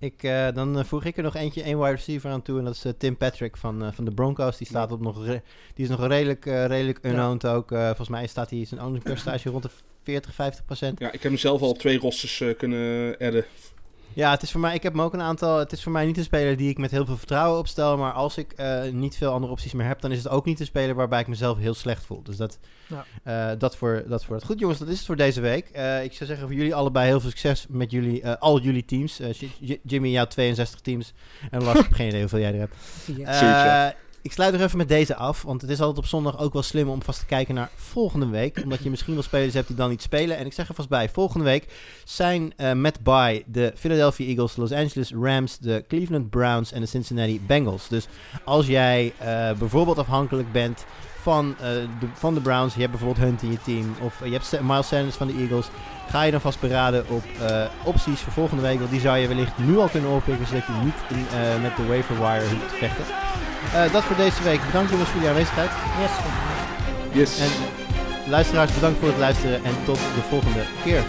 Ik, eh, dan voeg ik er nog eentje, één wide receiver aan toe. En dat is Tim Patrick van, van de Broncos. Die, staat op nog re- die is nog redelijk, redelijk unowned ook. Eh, volgens mij staat hij zijn owning percentage rond de 40, 50 procent. Ja, ik heb mezelf al op twee rosters eh, kunnen adden. Ja, het is voor mij, ik heb hem ook een aantal. Het is voor mij niet een speler die ik met heel veel vertrouwen opstel. Maar als ik eh, niet veel andere opties meer heb, dan is het ook niet een speler waarbij ik mezelf heel slecht voel. Dus dat, Ja. eh, dat, voor, dat voor het. Goed, jongens, dat is het voor deze week. Eh, ik zou zeggen voor jullie allebei heel veel succes met jullie, eh, al jullie teams. Jimmy, jouw 62 teams. En Lars, ik heb geen idee hoeveel jij er hebt. Vier. Ik sluit nog even met deze af, want het is altijd op zondag ook wel slim om vast te kijken naar volgende week. Omdat je misschien wel spelers hebt die dan niet spelen. En ik zeg er vast bij, volgende week zijn eh, met bye de Philadelphia Eagles, de Los Angeles Rams, de Cleveland Browns en de Cincinnati Bengals. Dus als jij eh, bijvoorbeeld afhankelijk bent van, eh, de, van de Browns, je hebt bijvoorbeeld Hunt in je team, of je hebt Miles Sanders van de Eagles, ga je dan vast beraden op opties voor volgende week. Want die zou je wellicht nu al kunnen oppikken, zodat je niet met de waiver wire hoeft te vechten. Eh, dat voor deze week. Bedankt jongens voor jullie aanwezigheid. Yes. Yes. En luisteraars, bedankt voor het luisteren en tot de volgende keer.